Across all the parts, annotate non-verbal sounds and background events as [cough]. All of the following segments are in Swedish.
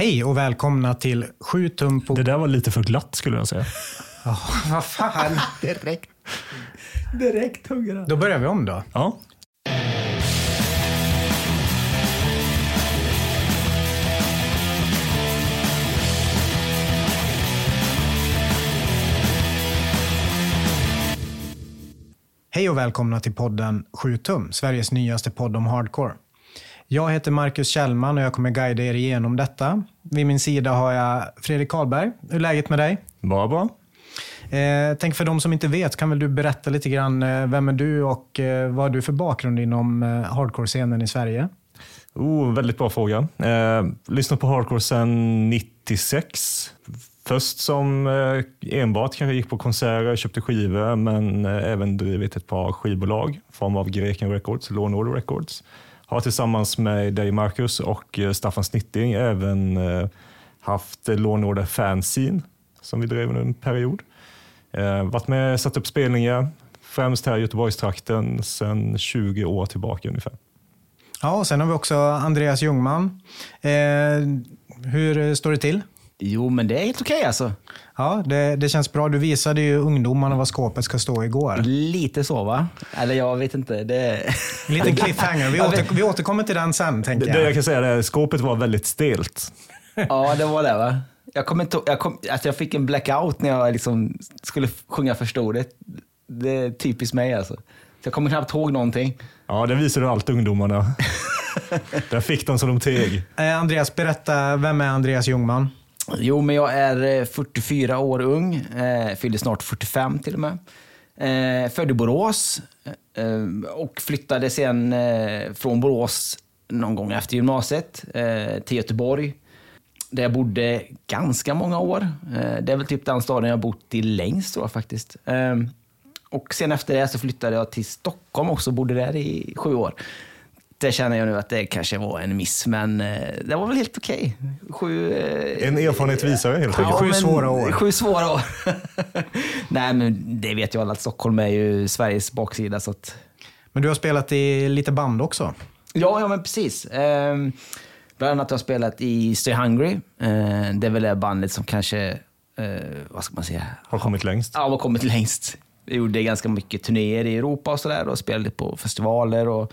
Hej och välkomna till 7 tum på... Det där var lite för glatt skulle jag säga. [laughs] Oh, vad fan. [laughs] Direkt. Direkt hugger han. Då börjar vi om då. Ja. Hej och välkomna till podden 7 tum, Sveriges nyaste podd om hardcore. Jag heter Marcus Kjellman och jag kommer guida er igenom detta. Vid min sida har jag Fredrik Karlberg. Hur är läget med dig? Bara bra. Eh, tänk för de som inte vet, kan väl du berätta lite grann, eh, vem är du och eh, vad har du för bakgrund inom eh, hardcore-scenen i Sverige? Oh, väldigt bra fråga. Eh, lyssnat på hardcore sedan 96. Först som enbart kanske gick på konserter, köpte skivor, men även drivit ett par skivbolag i form av Greken Records, Law Order Records. Har tillsammans med dig Marcus och eh, Staffan Snitting även eh, haft Law Fanzine som vi drev under en period. Eh, varit med och satt upp spelningar, främst här i Göteborgstrakten, sedan 20 år tillbaka ungefär. Ja, och sen har vi också Andreas Ljungman. Eh, hur står det till? Jo, men det är helt okej alltså. Ja, det, det känns bra. Du visade ju ungdomarna var skåpet ska stå igår. Lite så va? Eller jag vet inte. Det... En liten cliffhanger. Vi, [laughs] åter, vi återkommer till den sen, tänker Det, jag. det jag kan säga är att skåpet var väldigt stelt. Ja, det var det va? Jag, kommer inte, jag, kom, alltså jag fick en blackout när jag liksom skulle sjunga första ordet. Det är typiskt mig alltså. Så jag kommer knappt ihåg någonting. Ja, det visade allt ungdomarna. [laughs] Där fick de som de teg. Eh, Andreas, berätta. Vem är Andreas Ljungman? Jo, men jag är eh, 44 år ung. Eh, fyllde snart 45 till och med. Eh, född i Borås eh, och flyttade sen eh, från Borås någon gång efter gymnasiet eh, till Göteborg. Där jag bodde ganska många år. Eh, det är väl typ den staden jag bott i längst tror jag faktiskt. Eh, och sen efter det så flyttade jag till Stockholm också och bodde där i sju år. Det känner jag nu att det kanske var en miss, men eh, det var väl helt okej. Sju... eh, En erfarenhet visare helt enkelt. Sju men- svåra år. Sju svåra år. [laughs] Nej, men det vet ju alla att Stockholm är ju Sveriges baksida. Så att... Men du har spelat i lite band också. Ja, ja, men precis. Ehm, bland annat har jag spelat i Stay Hungry. Ehm, det är väl det bandet som kanske, eh, vad ska man säga, Har kommit längst. ja, har kommit längst. Jag gjorde ganska mycket turnéer i Europa och sådär och spelade på festivaler och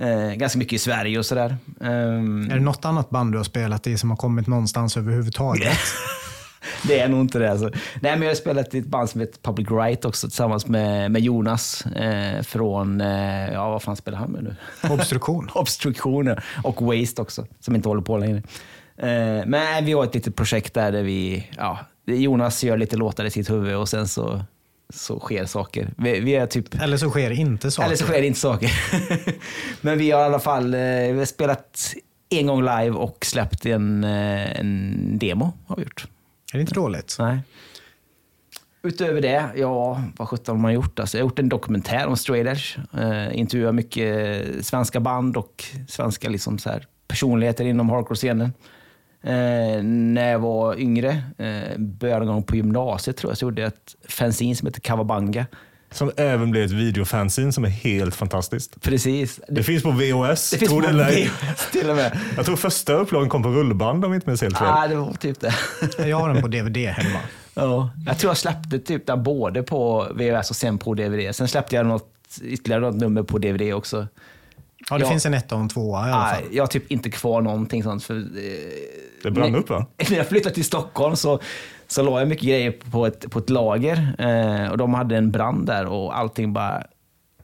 eh, ganska mycket i Sverige och sådär. Ehm, Är det något annat band du har spelat i som har kommit någonstans överhuvudtaget? [laughs] Det är nog inte det. Alltså. Nej, men jag har spelat i ett band som heter Public Right också tillsammans med, med Jonas eh, från, eh, ja vad fan spelar han med nu? [laughs] Obstruktion. Obstruktioner och Waste också, som inte håller på längre. Eh, men vi har ett litet projekt där, där vi, ja, Jonas gör lite låtar i sitt huvud och sen så, så sker saker. Vi, vi är typ Eller så sker inte saker. eller så sker inte saker. [laughs] Men vi har i alla fall eh, spelat en gång live och släppt en, eh, en demo. Har vi gjort. Är det inte dåligt? Nej. Utöver det, ja, vad sjutton har man gjort? Alltså, jag har gjort en dokumentär om straight edge. Eh, intervjuat mycket svenska band och svenska liksom, så här, personligheter inom hardcore-scenen. Eh, när jag var yngre, eh, började någon gång på gymnasiet tror jag, så gjorde jag ett fanzine som heter Kawabanga. Som även blev ett videofanzine som är helt fantastiskt. Precis. Det finns på VHS. Det finns tror på det. VHS till och med. Jag tror första upplagan kom på rullband om jag inte minns helt fel. Ja, det var typ det. Jag har den på DVD hemma. Ja. Jag tror jag släppte typ den både på VHS och sen på DVD. Sen släppte jag något, ytterligare något nummer på DVD också. Ja, det Ja. finns en etta och en tvåa i alla fall. Nej, jag har typ inte kvar någonting sånt. För, eh, Det brann när- upp va? [laughs] När jag flyttade till Stockholm så, så la jag mycket grejer på ett, på ett lager. Eh, och de hade en brand där och allting bara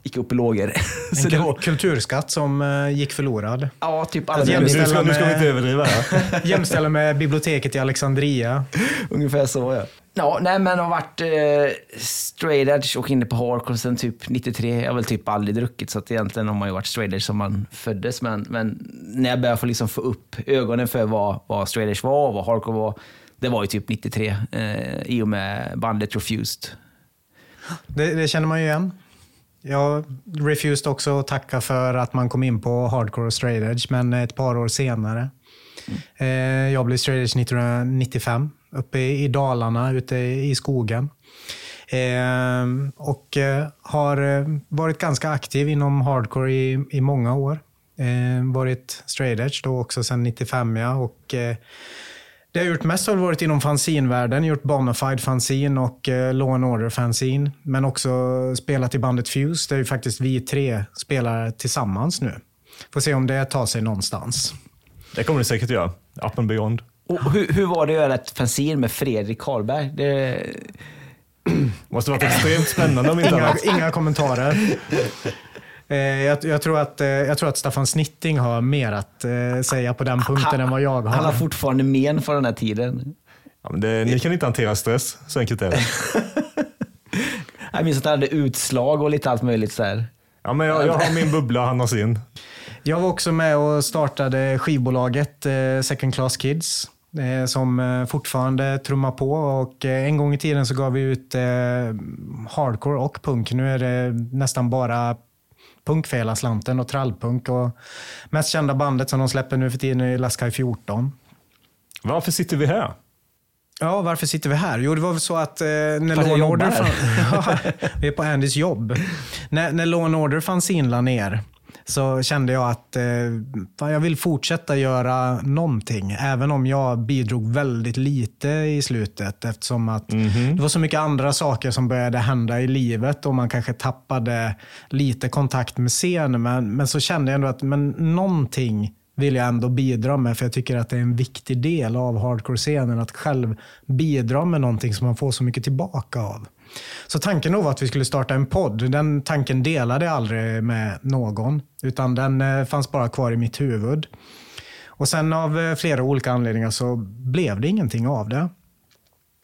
gick upp i lågor. [laughs] En så det kul- var, kulturskatt som eh, gick förlorad. ja, typ alla Alltså, Nu ska, nu ska vi med- inte överdriva här. Jämställa med biblioteket i Alexandria. [laughs] Ungefär så ja. Ja, nej men har varit eh, straight edge och inne på hardcore sen typ 93. Jag har väl typ aldrig druckit så att egentligen har man ju varit straight edge som man föddes. Men, men när jag började få, liksom få upp ögonen för vad, vad straight edge var och vad hardcore var. Det var ju typ 93 eh, i och med bandet Refused. Det, det känner man ju igen. Jag refused också att tacka för att man kom in på hardcore och straight edge, men ett par år senare. Eh, jag blev straight edge 1995, uppe i, Dalarna, ute i skogen. Ehm, eh, och har eh, varit ganska aktiv inom hardcore i, i många år. Eh, varit straight edge då också sedan 95 ja, och eh, Det jag gjort mest har varit inom fanzinvärlden. Gjort Bonafide fanzin och eh, Law and Order fanzin. Men också spelat i bandet Fuse. Där ju faktiskt vi tre spelar tillsammans nu. Får se om det tar sig någonstans. Det kommer det säkert göra. Up and beyond. Och hur, hur var det att göra ett fanzine med Fredrik Karlberg? Det, [clears throat] Måste varit extremt spännande om inte Inga, annat. inga kommentarer. [laughs] Eh, jag, jag, tror att, eh, jag tror att Staffan Snitting har mer att eh, säga på den punkten än vad jag har. han har fortfarande men för den här tiden. Ja, men det, ni kan inte hantera stress, så enkelt är det. [laughs] Jag minns att han hade utslag och lite allt möjligt. Så här. Ja, men jag, jag har min bubbla, han har sin. Jag var också med och startade skivbolaget Second Class Kids. Eh, Som eh, fortfarande trummar på och eh, en gång i tiden så gav vi ut hardcore och punk. Nu är det nästan bara punk för hela slanten och trallpunk. Och mest kända bandet som de släpper nu för tiden är Laskai 14. Varför sitter vi här? Ja, varför sitter vi här? Jo, det var väl så att eh, när Law and Order... jobbar. Fan, [laughs] ja, vi är på Andys jobb. När, när Law and Order fanns inla ner så kände jag att eh, jag vill fortsätta göra någonting. Även om jag bidrog väldigt lite i slutet eftersom att det var så mycket andra saker som började hända i livet och man kanske tappade lite kontakt med scenen. Men, men så kände jag ändå att men någonting vill jag ändå bidra med för jag tycker att det är en viktig del av hardcore-scenen att själv bidra med någonting som man får så mycket tillbaka av. Så tanken då var att vi skulle starta en podd. Den tanken delade jag aldrig med någon, utan den eh, fanns bara kvar i mitt huvud. Och sen av eh, flera olika anledningar så blev det ingenting av det.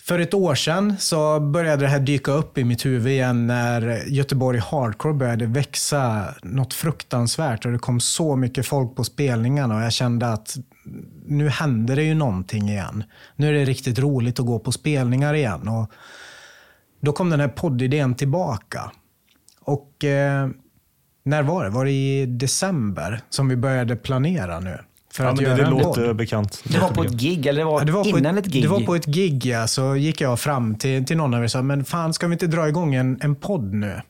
För ett år sedan så började det här dyka upp i mitt huvud igen när Göteborg Hardcore började växa något fruktansvärt och det kom så mycket folk på spelningarna och jag kände att nu händer det ju någonting igen. Nu är det riktigt roligt att gå på spelningar igen. Och då kom den här poddidén tillbaka. Och eh, när var det? Var det i december som vi började planera nu? För Ja, att men det, göra det en låter podd? bekant. Det var på ett gig, eller det var, Ja, det var på innan ett, ett gig? Det var på ett gig, ja. Så gick jag fram till, till någon av er och sa, men fan ska vi inte dra igång en, en podd nu?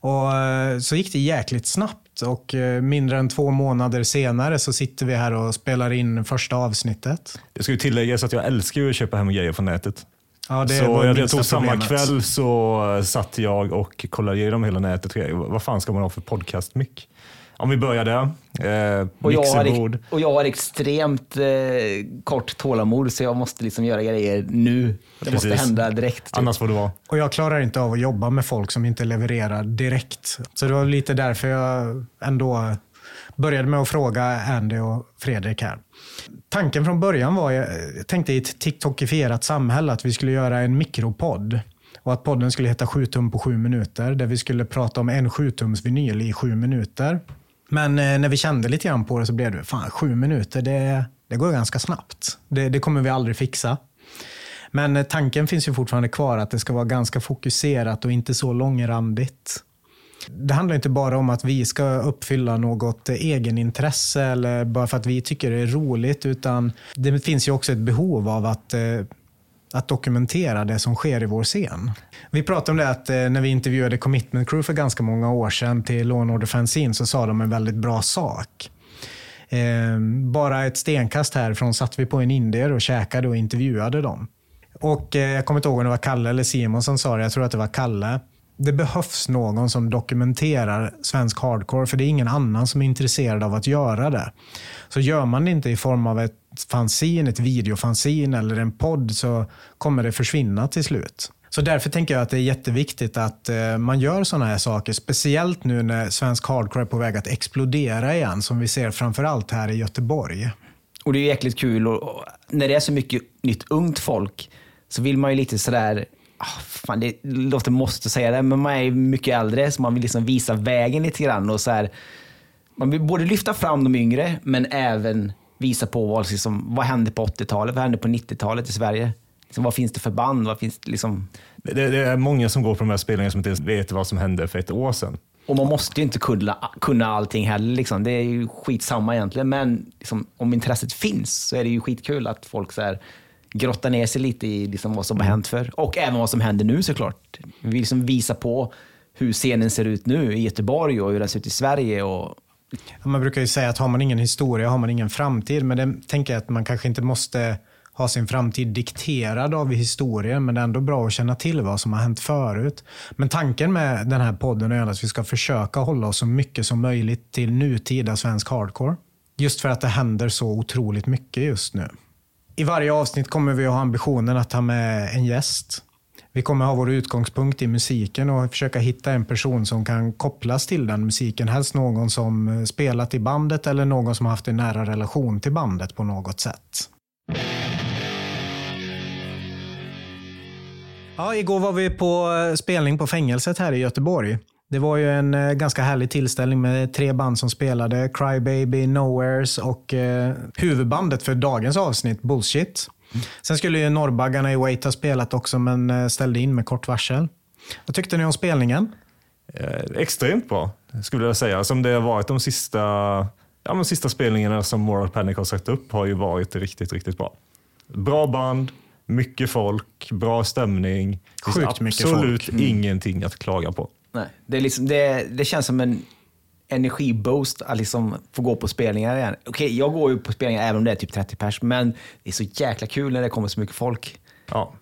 Och eh, så gick det jäkligt snabbt och eh, mindre än två månader senare så sitter vi här och spelar in första avsnittet. Det ska ju tilläggas att jag älskar att köpa hem grejer från nätet. Ja, det så var jag, jag tror samma problemet. kväll så satt jag och kollade igenom hela nätet. Vad fan ska man ha för podcast-mick? Om vi börjar där. Eh, Och jag, har, och jag har extremt eh, kort tålamod så jag måste liksom göra grejer nu. Det måste Precis. hända direkt. Typ. Annars får det vara. Och jag klarar inte av att jobba med folk som inte levererar direkt. Så det var lite därför jag ändå började med att fråga Andy och Fredrik här. Tanken från början var, jag tänkte i ett TikTokifierat samhälle, att vi skulle göra en mikropodd. Och att podden skulle heta 7 tum på 7 minuter, där vi skulle prata om en 7-tums vinyl i 7 minuter. Men eh, när vi kände lite grann på det så blev det, fan 7 minuter, det, det går ganska snabbt. Det, det kommer vi aldrig fixa. Men eh, tanken finns ju fortfarande kvar att det ska vara ganska fokuserat och inte så långrandigt. Det handlar inte bara om att vi ska uppfylla något egenintresse eller bara för att vi tycker det är roligt, utan det finns ju också ett behov av att, eh, att dokumentera det som sker i vår scen. Vi pratade om det att eh, när vi intervjuade Commitment Crew för ganska många år sedan till Law and Order Fanzine så sa de en väldigt bra sak. Eh, bara ett stenkast härifrån satt vi på en indier och käkade och intervjuade dem. Och Jag kommer inte ihåg om det var Kalle eller Simon som sa det. Jag tror att det var Kalle. Det behövs någon som dokumenterar svensk hardcore, för det är ingen annan som är intresserad av att göra det. Så gör man det inte i form av ett fanzin, ett videofanzin eller en podd så kommer det försvinna till slut. Så därför tänker jag att det är jätteviktigt att eh, man gör sådana här saker. Speciellt nu när svensk hardcore är på väg att explodera igen, som vi ser framförallt här i Göteborg. Och det är jäkligt kul. Och, och när det är så mycket nytt ungt folk så vill man ju lite sådär, ah, fan det låter måste säga det, men man är mycket äldre så man vill liksom visa vägen lite grann. Och så här, man vill både lyfta fram de yngre men även visa på vad, liksom, vad hände på 80-talet, vad hände på 90-talet i Sverige? Liksom, vad finns det för band? Vad finns liksom? Det, det är många som går på de här spelningarna som inte ens vet vad som hände för ett år sedan. Och man måste ju inte kunna, kunna allting heller. Liksom. Det är ju skitsamma egentligen. Men liksom, om intresset finns så är det ju skitkul att folk så här, grotta ner sig lite i liksom, vad som har hänt för Och även vad som händer nu såklart. Vi vill liksom visa på hur scenen ser ut nu i Göteborg och hur den ser ut i Sverige. Och, Man brukar ju säga att har man ingen historia har man ingen framtid. Men det tänker jag att man kanske inte måste ha sin framtid dikterad av historien, men det är ändå bra att känna till vad som har hänt förut. Men tanken med den här podden är att vi ska försöka hålla oss så mycket som möjligt till nutida svensk hardcore. Just för att det händer så otroligt mycket just nu. I varje avsnitt kommer vi att ha ambitionen att ta med en gäst. Vi kommer ha vår utgångspunkt i musiken och försöka hitta en person som kan kopplas till den musiken. Helst någon som spelat i bandet eller någon som haft en nära relation till bandet på något sätt. Ja, igår var vi på eh, spelning på fängelset här i Göteborg. Det var ju en eh, ganska härlig tillställning med tre band som spelade. Crybaby, Nowheres och eh, huvudbandet för dagens avsnitt, Bullshit. Sen skulle ju Norrbaggarna i Wait ha spelat också, men eh, ställde in med kort varsel. Vad tyckte ni om spelningen? Eh, extremt bra, skulle jag säga. Som det har varit de sista, ja, de sista spelningarna som Moral Panic har satt upp har ju varit riktigt, riktigt bra. Bra band, mycket folk, bra stämning. Sjukt mycket absolut folk. Mm. ingenting att klaga på. Nej, det, liksom, det, det känns som en energiboost att liksom få gå på spelningar igen. Okej, jag går ju på spelningar även om det är typ 30 pers, men det är så jäkla kul när det kommer så mycket folk. Ja.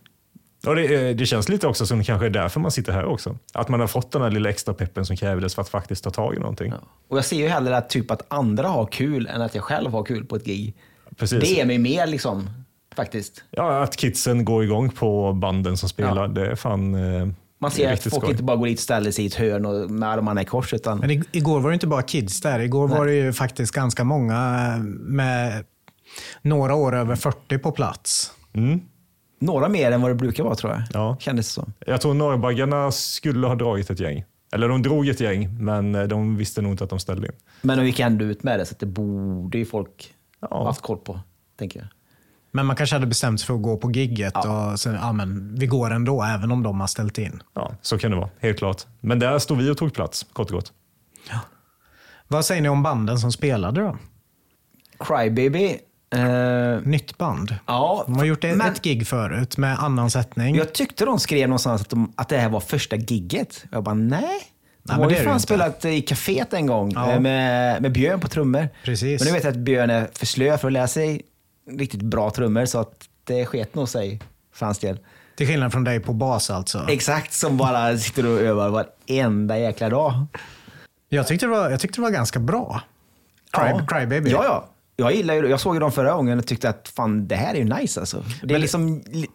Och det, eh, det känns lite också som det kanske är därför man sitter här också. Att man har fått den här lilla extra peppen som krävdes för att faktiskt ta tag i någonting. Ja. Och jag ser ju hellre att, typ att andra har kul än att jag själv har kul på ett gig. Precis. Det är mig mer liksom, faktiskt. Ja, att kidsen går igång på banden som spelar, Ja. det är fan eh, Man ser att folk skoj. inte bara går dit och ställer sig i ett hörn och med armarna i kors, utan Men igår var det inte bara kids där. Igår var det ju faktiskt ganska många med några år över 40 på plats. Mm. några mer än vad det brukar vara tror jag. Ja. Kändes det som. Jag tror Norrbaggarna skulle ha dragit ett gäng. Eller de drog ett gäng, men eh, de visste nog inte att de ställde in. Men de gick ändå ut med det, så att det borde ju folk Ja. ha haft koll på, tänker jag. Men man kanske hade bestämt sig för att gå på gigget och sen, ja men vi går ändå, även om de har ställt in. Ja, så kan det vara, helt klart. Men där stod vi och tog plats, kort och gott. Vad säger ni om banden som spelade då? Crybaby. Eh, Nytt band. ja, De har gjort ett, men ett gig förut med annan sättning. jag tyckte de skrev någonstans att, de, att det här var första gigget. Jag bara, nej. De har ju fan spelat i kaféet en gång Ja. eh, med, med Björn på trummor. Precis. Men nu vet jag att Björn är för slö för att lära sig riktigt bra trummor, så att det sket nog sig för hans del. Till skillnad från dig på bas alltså. Exakt, som bara sitter och övar varenda jäkla dag. Jag tyckte det var, jag tyckte det var ganska bra. Cry, Ja. Crybaby. Ja, ja. Jag, gillar, ju- jag såg ju dem förra gången och tyckte att fan, det här är ju nice alltså. Det är liksom li-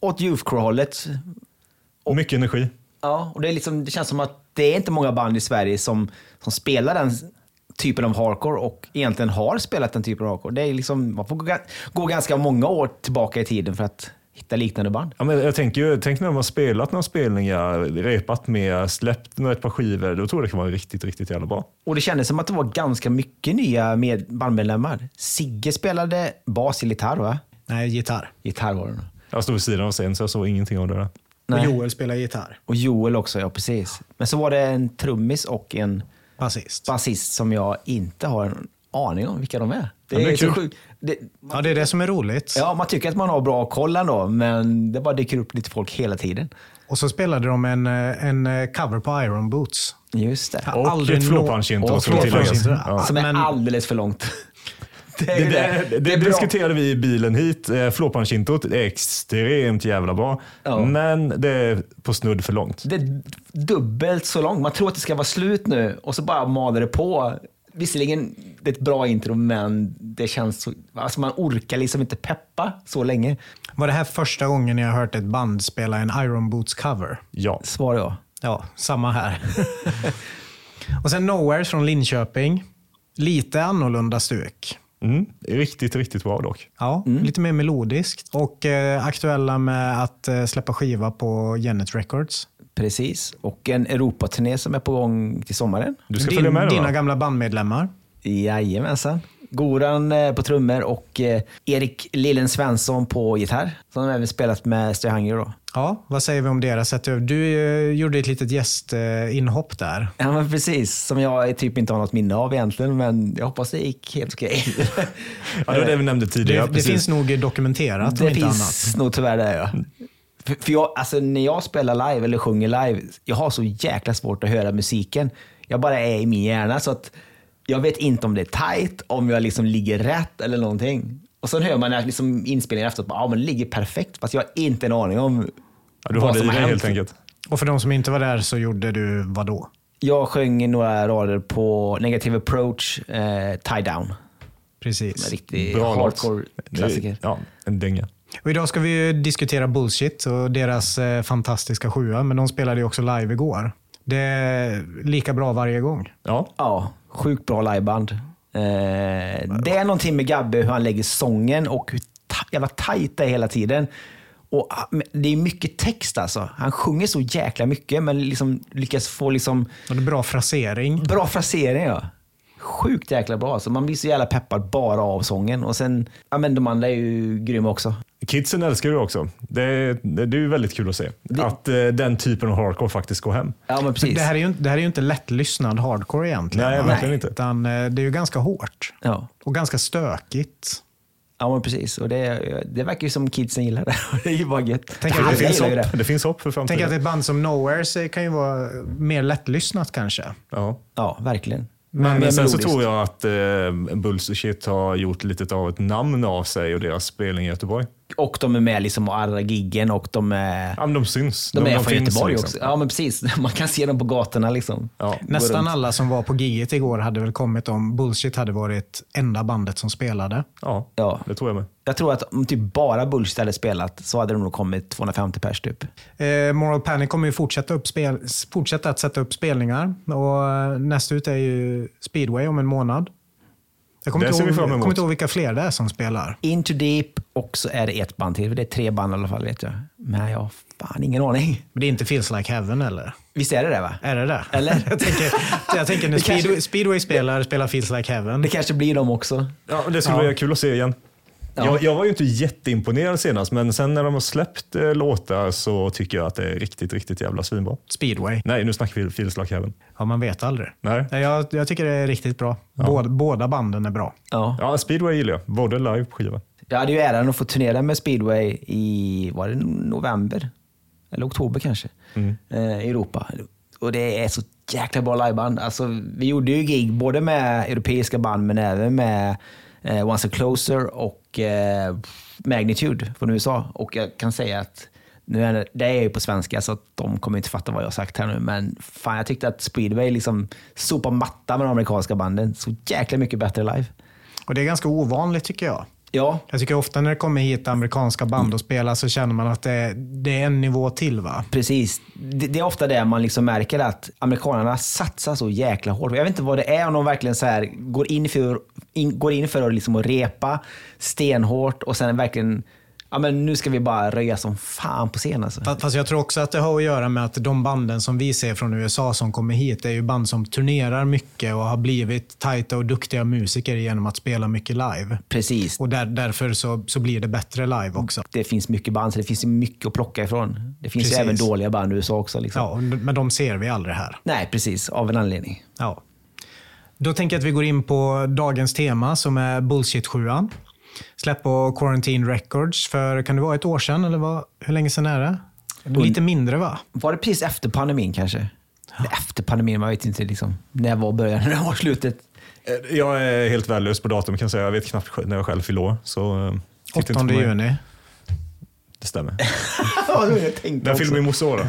åt Youth Crew-hållet. Mycket energi. Ja, och det, är liksom, det känns som att det är inte många band i Sverige som, som spelar den typen av hardcore och egentligen har spelat den typen av hardcore. Det är liksom, man får gå, ga- gå ganska många år tillbaka i tiden för att hitta liknande band. Ja, men jag tänker ju, tänk när de har spelat några spelningar, repat med, släppt några ett par skivor. Då tror jag det kan vara riktigt, riktigt jävla bra. Och det kändes som att det var ganska mycket nya med bandmedlemmar. Sigge spelade bas i gitarr, va? Nej, gitarr. Gitarr var det nog. Jag stod vid sidan av scenen så jag såg ingenting av det där. Och Nej. Joel spelar gitarr. Och Joel också, ja precis. Men så var det en trummis och en Basist. basist som jag inte har en aning om vilka de är. Det Ja, det är är så sjukt. Det, Ja, det är det som är roligt. ja, man tycker att man har bra koll ändå, men det bara dyker upp lite folk hela tiden. Och så spelade de en, eh, en eh, cover på Iron Boots. Just det. Och ett flårpunch-intro. Ja. Som är alldeles för långt. Det, Det, det, det, Det diskuterade vi i bilen hit. Eh, Flårpunch-introt är extremt jävla bra. Ja. Men det är på snudd för långt. Det är dubbelt så långt. Man tror att det ska vara slut nu och så bara maler det på. Visserligen det är ett bra intro, men det känns så... Alltså man orkar liksom inte peppa så länge. Var det här första gången jag har hört ett band spela en Iron Boots cover? Ja. Svar ja. Ja, samma här. [laughs] och sen Nowheres från Linköping. Lite annorlunda stuk. Mm. Riktigt, riktigt bra dock. Ja, lite mer melodiskt. Och eh, aktuella med att eh, släppa skiva på Genet Records. Precis. Och en Europaturné som är på gång till sommaren. Du ska Din, följa med då, dina gamla bandmedlemmar. Jajamensan. Goran eh, på trummor och eh, Erik Lillen Svensson på gitarr. Som de även spelat med Stay Hungry då. Ja, vad säger vi om deras sätt? Du eh, gjorde ett litet gästinhopp där. Ja men precis, som jag typ inte har något minne av egentligen, men jag hoppas det gick helt okej. [laughs] Ja, det var det vi nämnde Det, tidigare. det precis. finns nog dokumenterat om det inte finns annat. nog tyvärr det ja. För, för jag, alltså, när jag spelar live eller sjunger live, jag har så jäkla svårt att höra musiken. Jag bara är i min hjärna så att jag vet inte om det är tight, om jag liksom ligger rätt eller någonting. Och sen hör man när liksom inspelningen efteråt, ja men det ligger perfekt. Fast jag har inte en aning om Ja, du vad har det i som har helt hänt. enkelt. Och för de som inte var där så gjorde du vad då? Jag sjöng några rader på Negative Approach, eh, Tie Down. En Precis. riktig Bra låt. hardcore-klassiker. Ja, en dänga. Och idag ska vi ju diskutera Bullshit och deras eh, fantastiska sjua, men de spelade ju också live igår. Det är lika bra varje gång. Ja, Ja, sjukt bra liveband. Eh, det är någonting med Gabbe, hur han lägger sången och hur ta- jävla tajt det är hela tiden. Och ah, Det är mycket text alltså. Han sjunger så jäkla mycket, men liksom lyckas få liksom Och det bra frasering. bra frasering. Ja. Sjukt jäkla bra. Alltså. Man blir så jävla peppad bara av sången. Och sen, ja men de andra är ju grymma också. Kidsen älskar det också. Det, det, det är ju väldigt kul att se. Att eh, den typen av hardcore faktiskt går hem. Ja men precis. Det här, är ju, inte- det här är ju inte lättlyssnad hardcore egentligen. Nej, verkligen inte. Utan eh, det är ju ganska hårt. Ja. Och ganska stökigt. ja men precis. Och det, det verkar ju som kidsen gillar det. [laughs] det är ju bara gött. Tänk att det Det finns, hopp, det finns hopp för Tänk framtiden. att ett band som Nowheres eh, kan ju vara mer lättlyssnat kanske. Ja. Ja, verkligen. Men mer sen så tror jag att eh, Bullshit har gjort lite av ett namn av sig och deras spelning i Göteborg. Och de är med liksom och arrar giggen och de är, Ja, men de syns. de är från finns Göteborg liksom. också. Ja men precis. [laughs] Man kan se dem på gatorna liksom. Ja. Nästan runt. alla som var på giget igår hade väl kommit om Bullshit hade varit enda bandet som spelade. Ja, Ja. det tror jag med. Jag tror att om typ bara Bullshit hade spelat så hade de nog kommit 250 pers typ. Eh, Moral Panic kommer ju fortsätta, upp spel, fortsätta att sätta upp spelningar. Och eh, nästa ut är ju Speedway om en månad. Jag kommer, inte ihåg, kommer inte ihåg vilka fler det är som spelar. Into Deep och så är det ett band till. Det är tre band i alla fall vet jag. Men jag har fan ingen aning. Men det är inte Feels Like Heaven eller? Visst är det det va? Är det det? Eller? [laughs] jag, tänker, jag tänker när Speedway, Speedway spelar, spelar Feels Like Heaven. Det kanske blir dem också. Ja, det skulle Ja. vara kul att se igen. Ja. Jag, jag var ju inte jätteimponerad senast, men sen när de har släppt eh, låtar så tycker jag att det är riktigt, riktigt jävla svinbra. Speedway. Nej, nu snackar vi Feels Like Heaven. Ja, man vet aldrig. Nej. Nej, Jag, jag tycker det är riktigt bra. Båda, båda banden är bra. Ja. Ja, Speedway gillar jag. Både live och skiva. Jag hade ju äran att få turnera med speedway i, var det november? Eller oktober kanske? Eh, I Europa. Och det är så jäkla bra liveband. Alltså, vi gjorde ju gig både med europeiska band men även med eh, Once a Closer och eh, Magnitude från USA. Och jag kan säga att nu är det, det är ju på svenska så att de kommer inte fatta vad jag har sagt här nu. Men fan, jag tyckte att speedway liksom sopar mattan med de amerikanska banden. Så jäkla mycket bättre live. Och det är ganska ovanligt tycker jag. Ja, Jag tycker ofta när det kommer hit amerikanska band och spelar så känner man att det, det är en nivå till. va? Precis. Det, det är ofta det man liksom märker att amerikanerna satsar så jäkla hårt. Jag vet inte vad det är, om de verkligen så här går in för, in, går in för att, liksom att repa stenhårt och sen verkligen, ja men nu ska vi bara röja som fan på scen alltså. Fa- Fast jag tror också att det har att göra med att de banden som vi ser från USA som kommer hit är ju band som turnerar mycket och har blivit tajta och duktiga musiker genom att spela mycket live. Precis. Och där, därför så, så blir det bättre live också. Det finns mycket band, så det finns mycket att plocka ifrån. Det finns även dåliga band i USA också. Liksom. Ja, men de ser vi aldrig här. Nej, precis. Av en anledning. Ja. Då tänker jag att vi går in på dagens tema som är Bullshit 7 Släpp på Quarantine Records för, kan det vara ett år sedan eller vad, hur länge sedan är det? Lite mindre va? Var det precis efter pandemin kanske? Eller Efter pandemin, man vet inte liksom. När var början, [laughs] när var slutet? Eh, Jag är helt värdelös på datum kan jag säga. Jag vet knappt när jag själv fyller år. Så, eh, titta 8 inte på mig. juni. Det stämmer. [laughs] När fyller min morsa år då?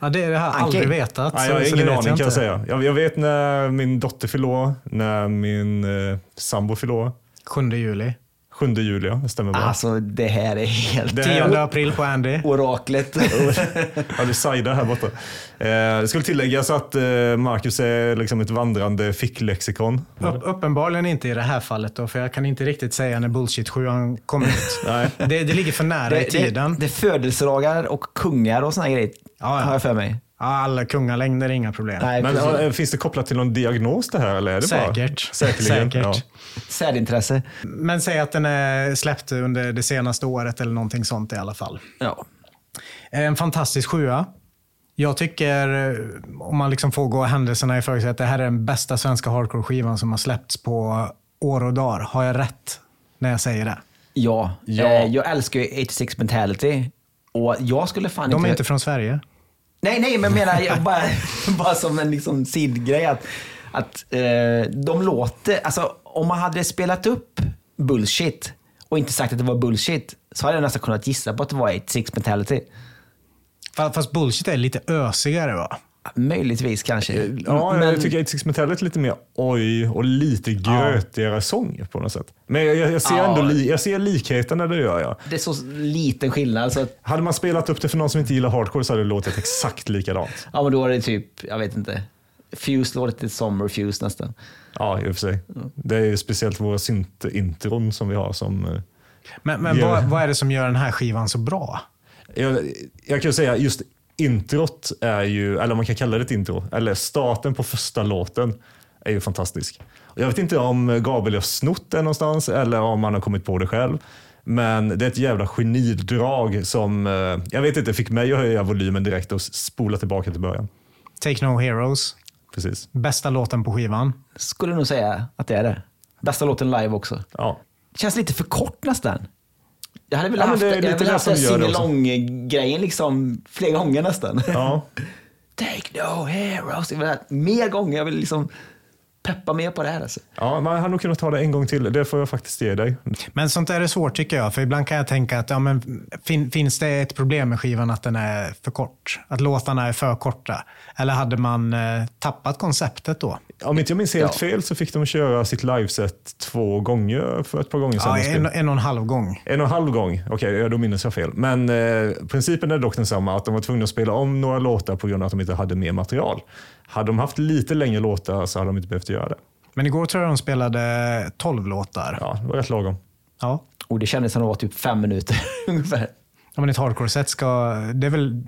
Ja, det har jag aldrig vetat. Nej, så- jag har ingen vet aning kan jag säga. Jag, jag vet när min dotter fyller år, när min eh, sambo fyller år. 7 juli. 7 juli, ja. Det stämmer bra. Alltså det här är helt... Det- 10 april på Andy. Oraklet. [laughs] Ja, det är Saida här borta. Eh, det skulle tilläggas att eh, Marcus är liksom ett vandrande ficklexikon. Upp, uppenbarligen inte i det här fallet då, för jag kan inte riktigt säga när Bullshit 7 kom ut. Nej. Det, det ligger för nära i Det, tiden. det, det är födelsedagar och kungar och såna grejer. Ja, ja. Har jag för mig. Alla kungalängder, inga problem. Nej, Men precis. ja, finns det kopplat till någon diagnos det här? Eller är det Säkert. Bara? Säkerligen. Säkert. Ja. Särintresse. Men säg att den är släppt under det senaste året eller någonting sånt i alla fall. Ja. En fantastisk sjua. Jag tycker, eh, om man liksom får gå händelserna i förväg, att det här är den bästa svenska hardcore-skivan som har släppts på år och dagar. Har jag rätt när jag säger det? Ja. Ja. Eh, jag älskar ju 86 mentality. Och jag skulle fan De är inte... inte från Sverige. Nej, nej, men jag menar jag bara, [laughs] bara som en liksom sidgrej att, att eh, de låter, alltså om man hade spelat upp bullshit och inte sagt att det var bullshit så hade jag nästan kunnat gissa på att det var 86 mentality. Fast bullshit är lite ösigare va? Möjligtvis kanske. Ja, Men- jag tycker 86 Metallic är lite mer oj och lite grötigare sång på något sätt. Men jag, jag, ser Ja. ändå li, jag ser likheterna, det gör jag. Det är så liten skillnad. Så att, Hade man spelat upp det för någon som inte gillar hardcore så hade det låtit exakt likadant. ja, men då är det typ, jag vet inte. Fuse låter lite som Refuse nästan. Ja, i och för sig. Det är ju speciellt våra synt-intron som vi har som... eh, Men, men Ja. vad, vad är det som gör den här skivan så bra? Jag, jag kan ju säga just introt är ju, eller man kan kalla det ett intro, eller starten på första låten är ju fantastisk. Jag vet inte om Gabriel har snott det någonstans eller om han har kommit på det själv. Men det är ett jävla genidrag som, eh, jag vet inte, fick mig att höja volymen direkt och spola tillbaka till början. Take No Heroes. Precis. Bästa låten på skivan. Skulle nog säga att det är det. Bästa låten live också. Ja. Känns lite för kort nästan. Jag hade Ja, velat men haft, lite haft den singalong-grejen liksom flera gånger nästan. ja. [laughs] Take no heroes. Jag vill ha mer gånger. Jag vill liksom peppa mer på det här. Alltså. ja man hade nog kunnat ta det en gång till. Det får jag faktiskt ge dig. Men sånt där är svårt tycker jag. För ibland kan jag tänka att ja, men, fin, finns det ett problem med skivan att den är för kort? Att låtarna är för korta? Eller hade man eh, tappat konceptet då? Om inte jag minns helt Ja. fel så fick de köra sitt liveset två gånger för ett par gånger sedan. Ja, en, en och en halv gång. En och en halv gång, okej ja, då minns jag fel. Men eh, principen är dock densamma, att de var tvungna att spela om några låtar på grund av att de inte hade mer material. Hade de haft lite längre låtar så hade de inte behövt göra det. Men igår tror jag de spelade 12 låtar. Ja, det var rätt lagom. Ja. Och det kändes som det var typ fem minuter [laughs] ungefär. Ja, men ett hardcore-set ska... Det är väl,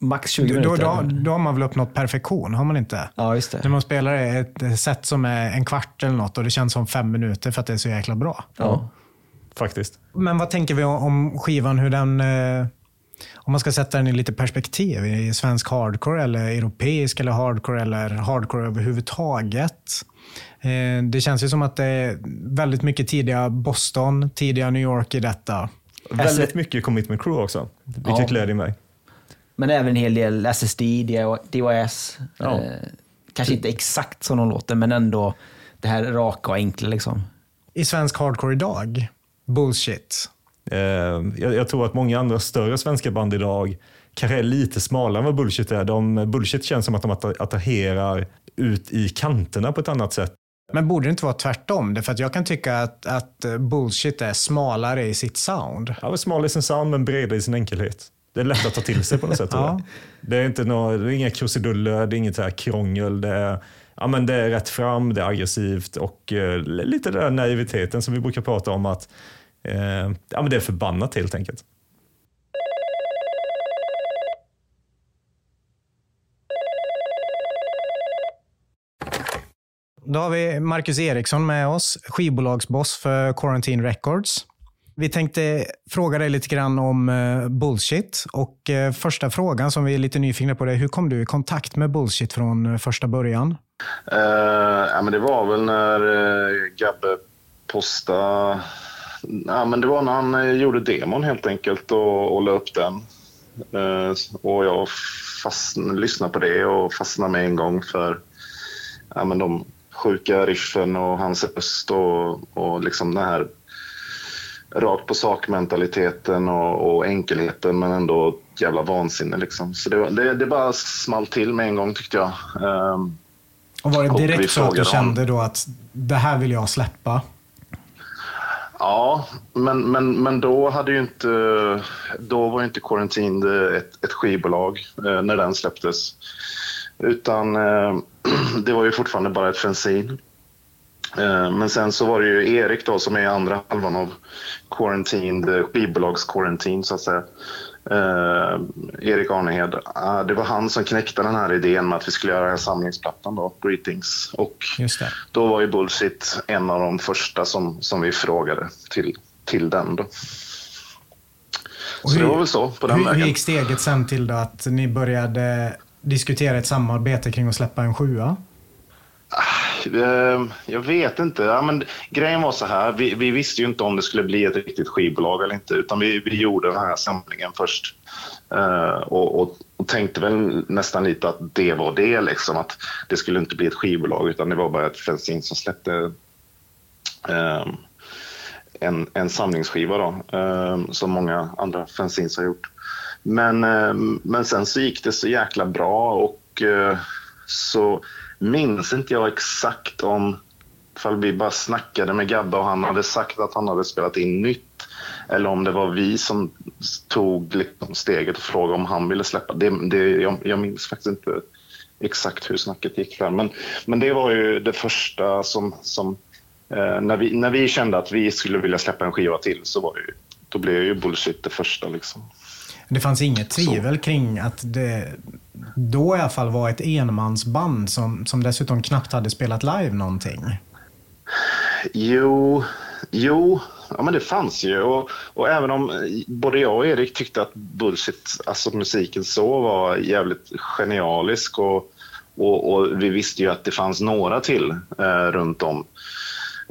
Max 20 då, minuter. då, då har man väl uppnått perfektion, har man inte? Ja, just När det. man spelar ett set som är en kvart eller något och det känns som fem minuter för att det är så jäkla bra. Ja. Faktiskt. Men vad tänker vi om skivan, hur den... Om man ska sätta den i lite perspektiv, i svensk hardcore eller europeisk eller hardcore eller hardcore överhuvudtaget. Eh, Det känns ju som att det är väldigt mycket tidiga Boston, tidiga New York i detta. Väldigt mycket commitment crew också, vilket Ja. gläder mig. Men även en hel del SSD, DOS. Ja. Eh, kanske inte exakt som de låter, men ändå det här raka och enkla. Liksom. I svensk hardcore idag, bullshit. Eh, jag, tror att många andra större svenska band idag kanske är lite smalare än vad Bullshit är. De, bullshit känns som att de attra- attraherar ut i kanterna på ett annat sätt. Men borde det inte vara tvärtom? Därför att jag kan tycka att, att eh, bullshit är smalare i sitt sound. Ja, smal i sin sound men bredare i sin enkelhet. Det är lätt att ta till sig på något sätt. [laughs] Ja. Det är inte nå, det är inga krusiduller, det är inget så här krångel. Det är, ja, men det är rätt fram, det är aggressivt och eh, lite den där naiviteten som vi brukar prata om att ja, men det är förbannat helt enkelt. Då har vi Marcus Eriksson med oss, skivbolagsboss för Quarantine Records. Vi tänkte fråga dig lite grann om eh, Bullshit. Och eh, första frågan som vi är lite nyfikna på är, hur kom du i kontakt med Bullshit från eh, första början? Eh, ja, men det var väl när uh, Gabbe postade... Ja, men det var när han eh, gjorde demon helt enkelt och, och la upp den. Eh, och jag fastn, lyssnade på det och fastnade med en gång för ja, men de sjuka riffen och hans röst och, och liksom den här rakt på sak-mentaliteten och, och enkelheten men ändå jävla vansinne. Liksom. Så det, det, det bara small till med en gång tyckte jag. Ehm, Och var det direkt så att du kände då att det här vill jag släppa? Ja, men, men, men då hade ju inte... Då var ju inte Quarantine ett, ett skivbolag eh, när den släpptes. Utan eh, [clears throat] det var ju fortfarande bara ett fensin. Eh, men sen så var det ju Erik då som är andra halvan av Quarantine, eh, skivbolags Quarantine så att säga. Eh, Erik Arnehed. Ah, det var han som knäckte den här idén med att vi skulle göra den samlingsplattan då, Greetings. Och det. då var ju Bullshit en av de första som, som vi frågade till, till den. Då. Och Så det hur- var väl så på den hur, hur vägen. gick steget sen till då att ni började diskutera ett samarbete kring att släppa en sjua? Ehm, jag vet inte. Ja, men grejen var så här. Vi, vi visste ju inte om det skulle bli ett riktigt skivbolag eller inte. Utan vi, vi gjorde den här samlingen först. Uh, och, och, och tänkte väl nästan lite att det var det. Liksom, att det skulle inte bli ett skivbolag utan det var bara ett fanzine som släppte. eh, en, en samlingsskiva då, eh, som många andra fanzines har gjort. Men, eh, men sen så gick det så jäkla bra och uh, så minns inte jag exakt om ifall vi bara snackade med Gabbe och han hade sagt att han hade spelat in nytt eller om det var vi som tog liksom steget och frågade om han ville släppa. Det, det, jag, jag minns faktiskt inte exakt hur snacket gick där. Men, men det var ju det första som, som eh, när, vi, när vi kände att vi skulle vilja släppa en skiva till så var det, då blev ju Bullshit det första. Liksom. Det fanns inget tvivel så. kring att det då i alla fall var ett enmansband som, som dessutom knappt hade spelat live någonting? Jo, jo ja, men det fanns ju. Och, och, även om eh, både jag och Erik tyckte att Bullshit, alltså musiken så, var jävligt genialisk och, och, och vi visste ju att det fanns några till eh, runt om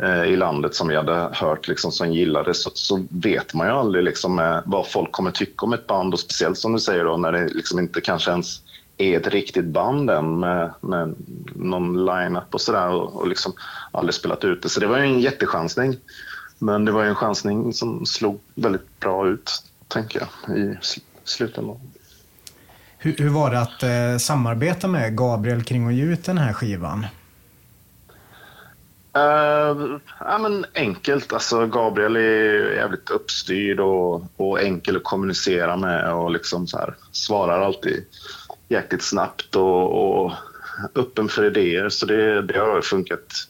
eh, i landet som vi hade hört liksom, som gillade så, så vet man ju aldrig liksom, eh, vad folk kommer tycka om ett band och speciellt som du säger då när det liksom inte kanske ens är ett riktigt band än med, med någon line-up och sådär och, och liksom aldrig spelat ut det. Så det var ju en jättechansning. Men det var ju en chansning som slog väldigt bra ut, tänker jag, i slutändan. Hur, hur var det att eh, samarbeta med Gabriel kring att ge ut den här skivan? Uh, ja, men enkelt. Alltså, Gabriel är jävligt uppstyrd och, och enkel att kommunicera med och liksom så här, svarar alltid jäkligt snabbt och, och öppen för idéer. Så det, det har funkat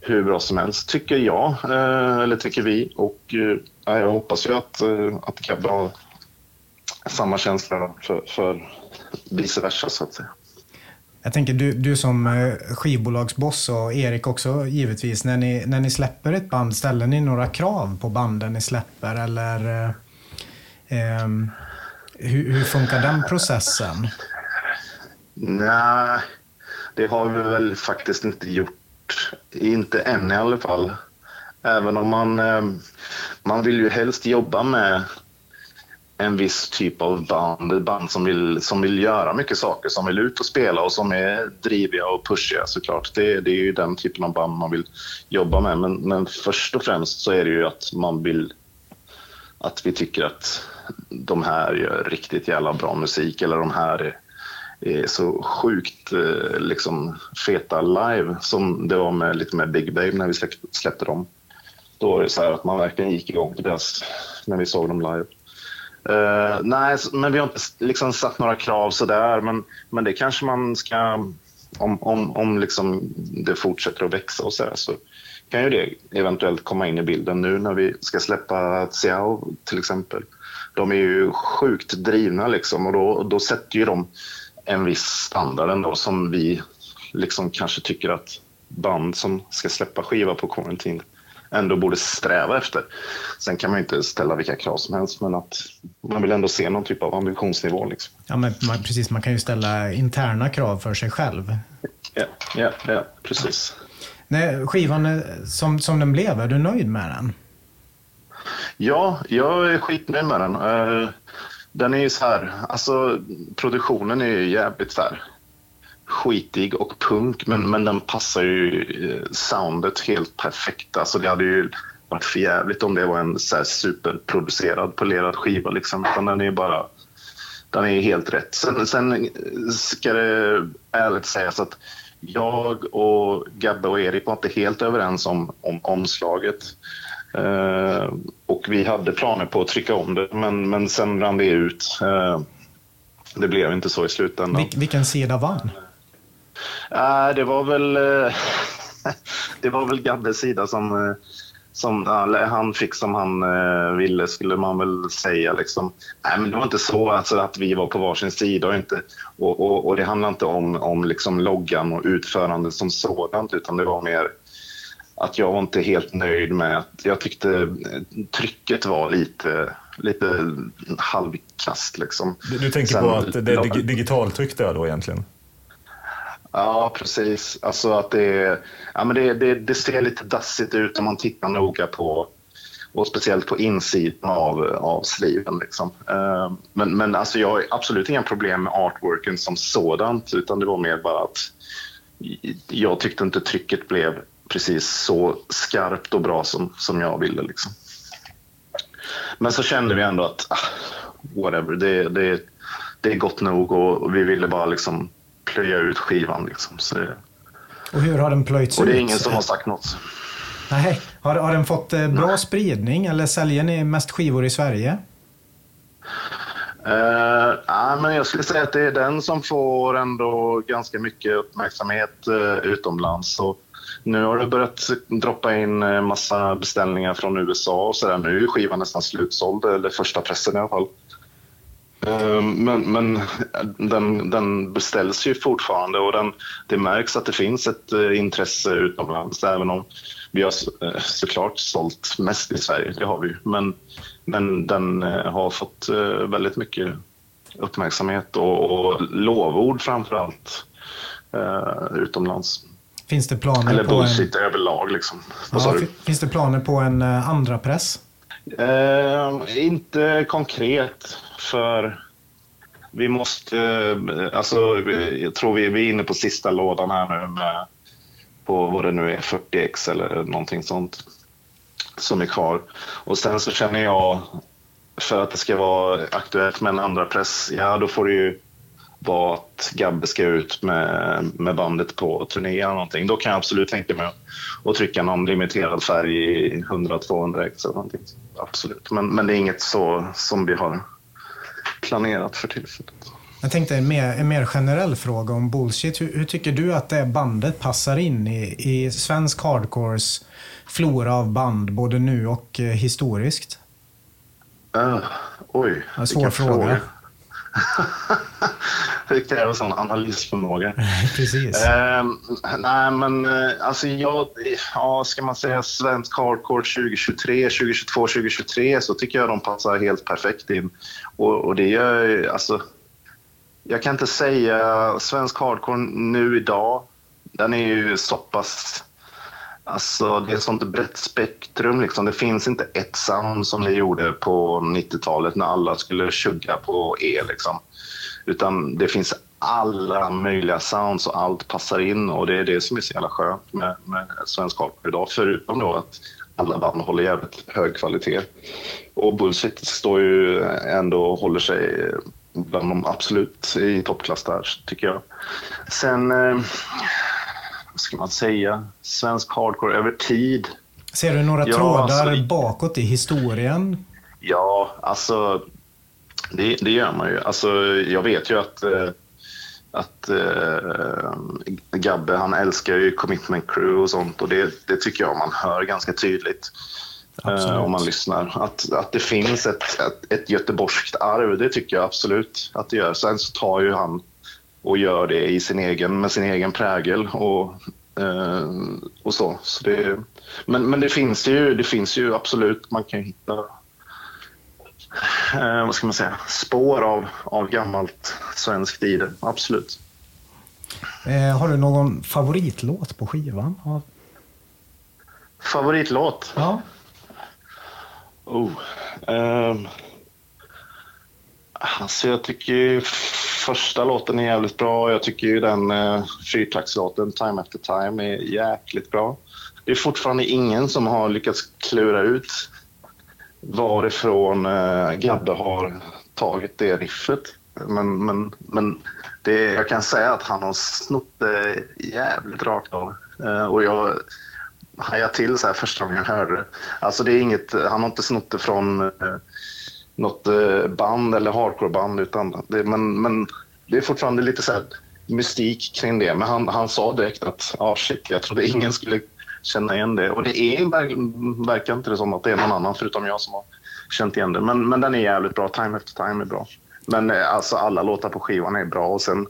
hur bra som helst, tycker jag, eh, eller tycker vi. Och eh, jag hoppas ju att, eh, att Gabbe har samma känsla för, för vice versa, så att säga. Jag tänker du, du som skivbolagsboss och Erik också givetvis. När ni, när ni släpper ett band, ställer ni några krav på banden ni släpper? Eller eh, ehm, hur, hur funkar den processen? Nej, det har vi väl faktiskt inte gjort inte än i alla fall. Även om man, eh, man vill ju helst jobba med en viss typ av band, band som vill, som vill göra mycket saker, som vill ut och spela och som är driviga och pushiga såklart. Det, det är ju den typen av band man vill jobba med. Men, men först och främst så är det ju att man vill att vi tycker att de här gör riktigt jävla bra musik eller de här är Eh, så sjukt eh, liksom, feta live som det var med, lite med Big Babe när vi släppte dem. Då var det så att man verkligen gick igång på deras, när vi såg dem live. Uh, nej, men vi har inte liksom satt några krav sådär, men, men det kanske man ska, om, om, om liksom det fortsätter att växa och sådär, så kan ju det eventuellt komma in i bilden nu när vi ska släppa Xiao till exempel. De är ju sjukt drivna liksom och då, då sätter ju de en viss standard ändå som vi liksom kanske tycker att band som ska släppa skiva på Quarantine ändå borde sträva efter. Sen kan man inte ställa vilka krav som helst, men att man vill ändå se någon typ av ambitionsnivå. Liksom. Ja, men man, precis. Man kan ju ställa interna krav för sig själv. Ja, ja, ja precis. Nej, skivan som, som den blev, är du nöjd med den? Ja, jag är skitnöjd med den. Den är ju så här, alltså produktionen är ju jävligt så här skitig och punk, men, men den passar ju eh, soundet helt perfekt. Alltså det hade ju varit för jävligt om det var en så superproducerad, polerad skiva liksom. Utan den är bara, den är helt rätt. Sen, sen ska det ärligt sägas att jag och Gabbe och Erik var inte helt överens om, om omslaget. Uh, och vi hade planer på att trycka om det, men, men sen rann det ut. Uh, det blev inte så i slutändan. Vil vilken sida vann? Uh, det var väl [laughs] det var väl Gabbes sida som, som han fick som han ville, skulle man väl säga. Liksom. Nej, men det var inte så alltså, att vi var på varsin sida. Och, inte, och, och, och det handlar inte om, om liksom loggan och utförandet som sådant, utan det var mer att jag var inte helt nöjd med att jag tyckte trycket var lite, lite halvkast. Liksom. Du, du tänker Sen, på att det är digitaltryck där då egentligen? Ja, precis. Alltså att det, ja, men det, det, det, ser lite dassigt ut om man tittar noga på och speciellt på insidan av, av sliven. Liksom. Uh, men men alltså jag har absolut inga problem med artworken som sådant utan det var mer bara att jag tyckte inte trycket blev precis så skarpt och bra som, som jag ville. Liksom. Men så kände vi ändå att ah, whatever, det, det, det är gott nog och vi ville bara liksom plöja ut skivan. Liksom. Så Och hur har den plöjts ut? och det är ingen som har sagt något. Nej. Har, har den fått eh, bra spridning eller säljer ni mest skivor i Sverige? Uh, ja, men jag skulle säga att det är den som får ändå ganska mycket uppmärksamhet uh, utomlands. Så nu har det börjat droppa in eh, massa beställningar från USA och sådär. Nu är skivan nästan slutsåld, eller första pressen i alla fall. Ehm, men men eh, den, den beställs ju fortfarande och den, det märks att det finns ett eh, intresse utomlands även om vi har såklart sålt mest i Sverige, det har vi ju. Men, men den har fått väldigt mycket uppmärksamhet och, och lovord framför allt utomlands. Finns det planer Eller på en, bullshit överlag liksom. Ja, finns det planer på en eh, andra press? Eh, inte konkret, för vi måste... eh, Alltså, jag tror vi, vi är inne på sista lådan här nu med på vad det nu är, 40x eller någonting sånt som är kvar. Och sen så känner jag, för att det ska vara aktuellt med en andra press, ja då får det ju vara att Gabbe ska ut med, med bandet på turné eller någonting. Då kan jag absolut tänka mig att trycka någon limiterad färg i 100-200 x eller någonting. Absolut. Men, men det är inget så som vi har planerat för tillfället. Jag tänkte en mer, en mer generell fråga om bullshit. Hur, hur tycker du att det bandet passar in i, i svensk hardcores flora av band, både nu och eh, historiskt? Uh, oj, En svår vilken fråga. [laughs] det kräver sån analysförmåga. [laughs] Precis. Ehm, nej, men eh, alltså jag, ja, ska man säga svensk hardcore 2023, 2022, 2023 så tycker jag de passar helt perfekt in. Och, och det gör alltså, jag kan inte säga svensk hardcore nu idag, den är ju så pass Alltså, det är ett sånt brett spektrum. Liksom. Det finns inte ett sound som det gjorde på 90-talet när alla skulle tjugga på E. Liksom. Utan det finns alla möjliga sounds och allt passar in. Och Det är det som är så jävla skönt med, med svensk hardcore idag. Förutom då att alla band håller jävligt hög kvalitet. Och Bullshit står ju ändå och håller sig bland de absolut i toppklass där, tycker jag. Sen... Eh, vad ska man säga, svensk hardcore över tid. Ser du några Ja, trådar alltså- bakåt i historien? Ja, alltså det, det gör man ju. Alltså, jag vet ju att, eh, att eh, Gabbe han älskar ju Commitment Crew och sånt och det, det tycker jag man hör ganska tydligt. Absolut. Eh, om man lyssnar. Att, att det finns ett, ett, ett göteborgskt arv, det tycker jag absolut att det gör. Sen så tar ju han och gör det i sin egen, med sin egen prägel och, eh, och så. så det, men, men det finns ju, det finns ju absolut, man kan hitta eh, vad ska man säga, spår av, av gammalt svenskt i det, absolut. Eh, har du någon favoritlåt på skivan? Ja. Favoritlåt? ja. Oh. ehm. alltså jag tycker ju första låten är jävligt bra. Jag tycker ju den uh, fyrtaktslåten, Time After Time, är jäkligt bra. Det är fortfarande ingen som har lyckats klura ut varifrån eh, Gabbe har tagit det riffet. Men, men, men det, jag kan säga att han har snott det jävligt rakt av. Eh, och jag hajade till så här första gången jag hörde det. Alltså det är inget, han har inte snott det från eh, något eh, band eller hardcoreband. Utan det, men, men det är fortfarande lite så här mystik kring det. Men han, han sa direkt att ah, shit, jag trodde ingen skulle känna igen det. Och det är, ver- verkar inte det som att det är någon annan förutom jag som har känt igen det. Men, men den är jävligt bra. Time After Time är bra. Men eh, alltså alla låtar på skivan är bra och sen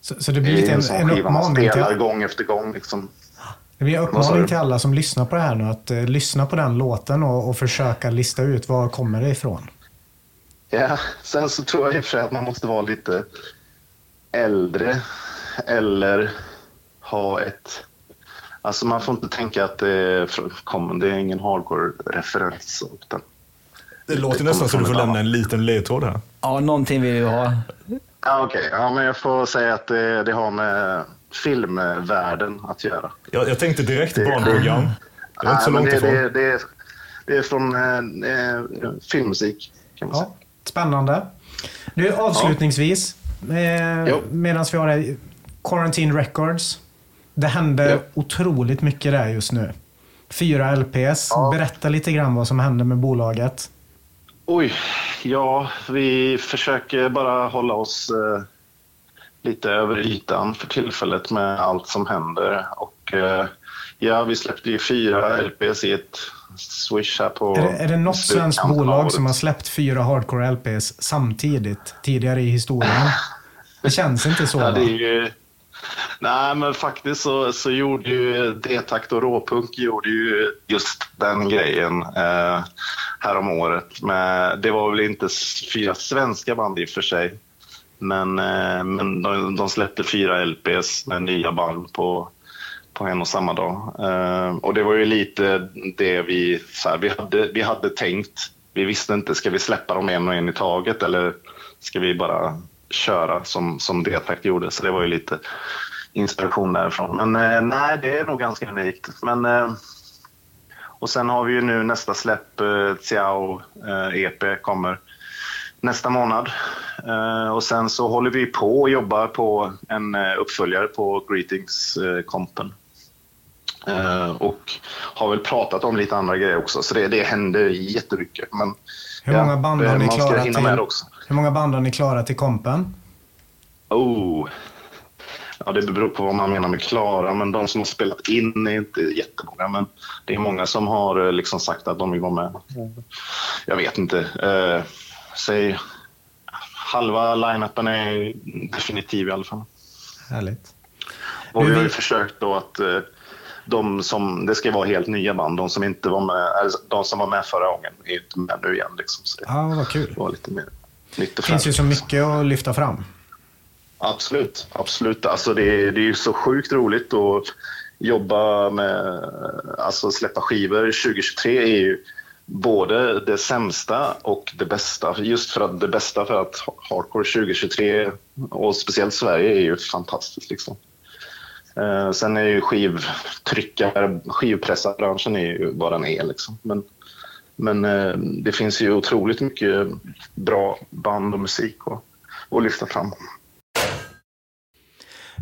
Så, så det blir lite en en, en skiva man spelar till, gång efter gång. Liksom. det blir en uppmaning till alla som lyssnar på det här nu att eh, lyssna på den låten och, och försöka lista ut var kommer det ifrån. Ja, sen så tror jag i och för sig att man måste vara lite äldre eller ha ett... Alltså man får inte tänka att det är, kommer, det är ingen hardcore-referens. utan- Det låter kommer nästan som du får lämna en liten ledtråd här. Ja, någonting vill vi ha. Ja, Okej, ja, men jag får säga att det, det har med filmvärlden att göra. Jag, jag tänkte direkt barnprogram. Det var inte så långt det, ifrån. det, det, är, det är från eh, eh, filmmusik kan man säga. Ja, spännande. Nu avslutningsvis, eh, Jo. medan vi har det, Quarantine Records. Det händer Ja. otroligt mycket där just nu. Fyra LPS. Ja. Berätta lite grann vad som händer med bolaget. Oj, ja, vi försöker bara hålla oss eh, lite över ytan för tillfället med allt som händer. Och eh, ja, vi släppte ju fyra LPs i ett swish här på... Är det, är det något svenskt bolag som har släppt fyra hardcore LPs samtidigt tidigare i historien? [laughs] Det känns inte så. Ja, det är ju... Nej, men faktiskt så, så gjorde ju D-takt och Råpunk gjorde ju just den grejen eh, här om året. Men det var väl inte fyra svenska band i och för sig. Men, eh, men de, de släppte fyra LPs med nya band på, på en och samma dag. Eh, och det var ju lite det vi, så här, vi, hade, vi hade tänkt. Vi visste inte, ska vi släppa dem en och en i taget eller ska vi bara köra som, som D-takt gjorde? Så det var ju lite inspiration därifrån. Men eh, nej, det är nog ganska unikt. Men, eh, och sen har vi ju nu nästa släpp, eh, Xiao eh, EP kommer nästa månad. Eh, och sen så håller vi på och jobbar på en eh, uppföljare på Greetings-kompen. Eh, och har väl pratat om lite andra grejer också, så det, det händer jättemycket. Men, Hur många band det- har ni man ska klarat hinna till? med det också. Hur många band har ni klarat till kompen? Oh. Ja, det beror på vad man menar med klara, men de som har spelat in är inte jättemånga. Men det är många som har eh, liksom sagt att de vill vara med. Jag vet inte. Eh, säg halva line-upen är definitiv i alla fall. Härligt. Och vi har ju försökt då att eh, de som, det ska vara helt nya band. De som inte var med, eller de som var med förra gången är inte med nu igen. Liksom. Så det Ja, vad kul. var lite mer nytt och Det finns ju så mycket att lyfta fram. Absolut, absolut. Alltså det, är- det är ju så sjukt roligt att jobba med, alltså släppa skivor. 2023 är ju både det sämsta och det bästa. Just för att det bästa för att hardcore 2023 och speciellt Sverige är ju fantastiskt. Liksom. Eh, sen är ju skivtryckare, skivpressarbranschen är ju vad den är. Liksom. Men, men eh, det finns ju otroligt mycket bra band och musik att, att lyfta fram.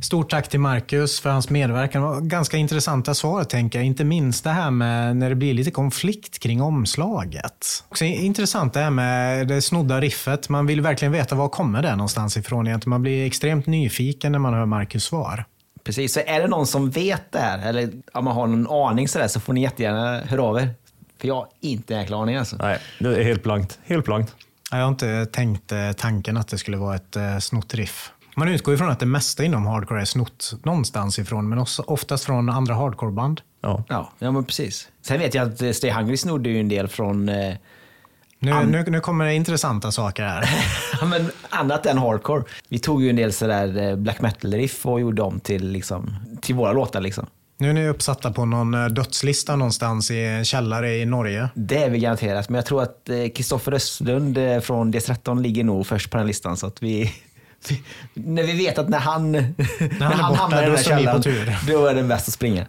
Stort tack till Marcus för hans medverkan. Det var ganska intressanta svar, tänker jag. Inte minst det här med när det blir lite konflikt kring omslaget. Också intressant det här med det snodda riffet. Man vill verkligen veta var kommer det någonstans ifrån egentligen. Man blir extremt nyfiken när man hör Marcus svar. Precis, så är det någon som vet det här eller om man har någon aning sådär så får ni jättegärna höra av er. För jag har inte en jäkla aning alltså. Nej, det är helt blankt. Helt blankt. Jag har inte tänkt eh, tanken att det skulle vara ett eh, snott riff. Man utgår ifrån att det mesta inom hardcore är snott någonstans ifrån, men också oftast från andra hardcoreband. Ja. Ja, ja men precis. Sen vet jag att eh, Stay Hungry snodde ju en del från eh, Nu, nu, nu kommer det intressanta saker här. [laughs] ja, men annat än hardcore. Vi tog ju en del sådär black metal-riff och gjorde om till, liksom, till våra låtar. Liksom. Nu är ni uppsatta på någon eh, dödslista någonstans i en källare i Norge. Det är vi garanterat, men jag tror att Kristoffer Östlund eh, från DS13 ligger nog först på den listan. Så att vi, [laughs] vi, när vi vet att när han, när är han borta, hamnar i den på källaren, då är det bäst att springa.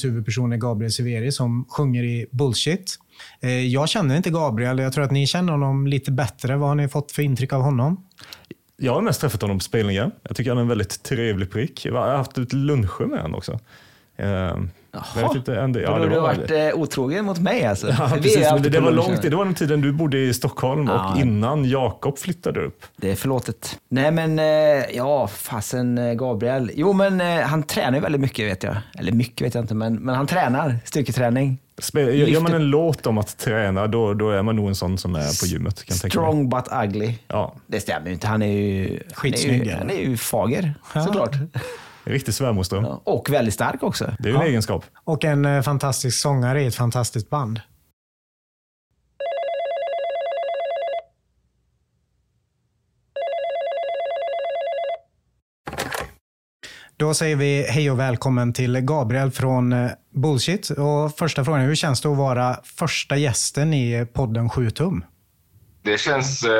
Filmens huvudperson är Gabriel Severi som sjunger i Bullshit. Eh, jag känner inte Gabriel, jag tror att ni känner honom lite bättre. Vad har ni fått för intryck av honom? Jag har mest träffat honom på spelningar. Jag tycker han är en väldigt trevlig prick. Jag har haft ett luncher med honom också. Eh, Eh, Jag inte, ändå, ja, Då det har du var varit eh, otrogen mot mig alltså. Ja, precis, men det, det var långt, det var den tiden du bodde i Stockholm Ja. och innan Jakob flyttade upp. Det är förlåtet. Nej men, eh, ja fasen eh, Gabriel. Jo men eh, han tränar ju väldigt mycket vet jag. Eller mycket vet jag inte, men, men han tränar styrketräning. Spel, gör man en låt om att träna, då, då är man nog en sån som är på gymmet. Kan jag tänka mig. Strong but ugly. Ja, Det stämmer ju inte. Han är ju, Skitsnygg, han är ju, han är ju fager Ja. såklart. [laughs] riktig svärmorsdröm. Ja, Och väldigt stark också. Det är ju en egenskap. Och en eh, fantastisk sångare i ett fantastiskt band. Då säger vi hej och välkommen till Gabriel från eh, Bullshit. Och första frågan är, hur känns det att vara första gästen i podden 7 tum? Det känns eh,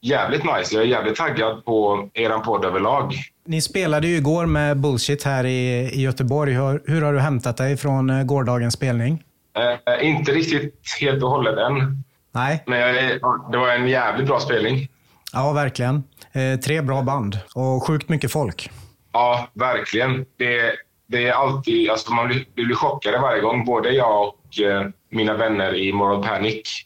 jävligt nice. Jag är jävligt taggad på eran podd överlag. Ni spelade ju igår med Bullshit här i, i Göteborg. Hur, hur har du hämtat dig från eh, gårdagens spelning? Eh, inte riktigt helt och hållet än, Nej, men jag det var en jävligt bra spelning. ja verkligen. Eh, tre bra band och sjukt mycket folk. Ja, verkligen. Det, det är alltid, alltså man blir, blir chockade varje gång. Både jag och eh, mina vänner i Moral Panic.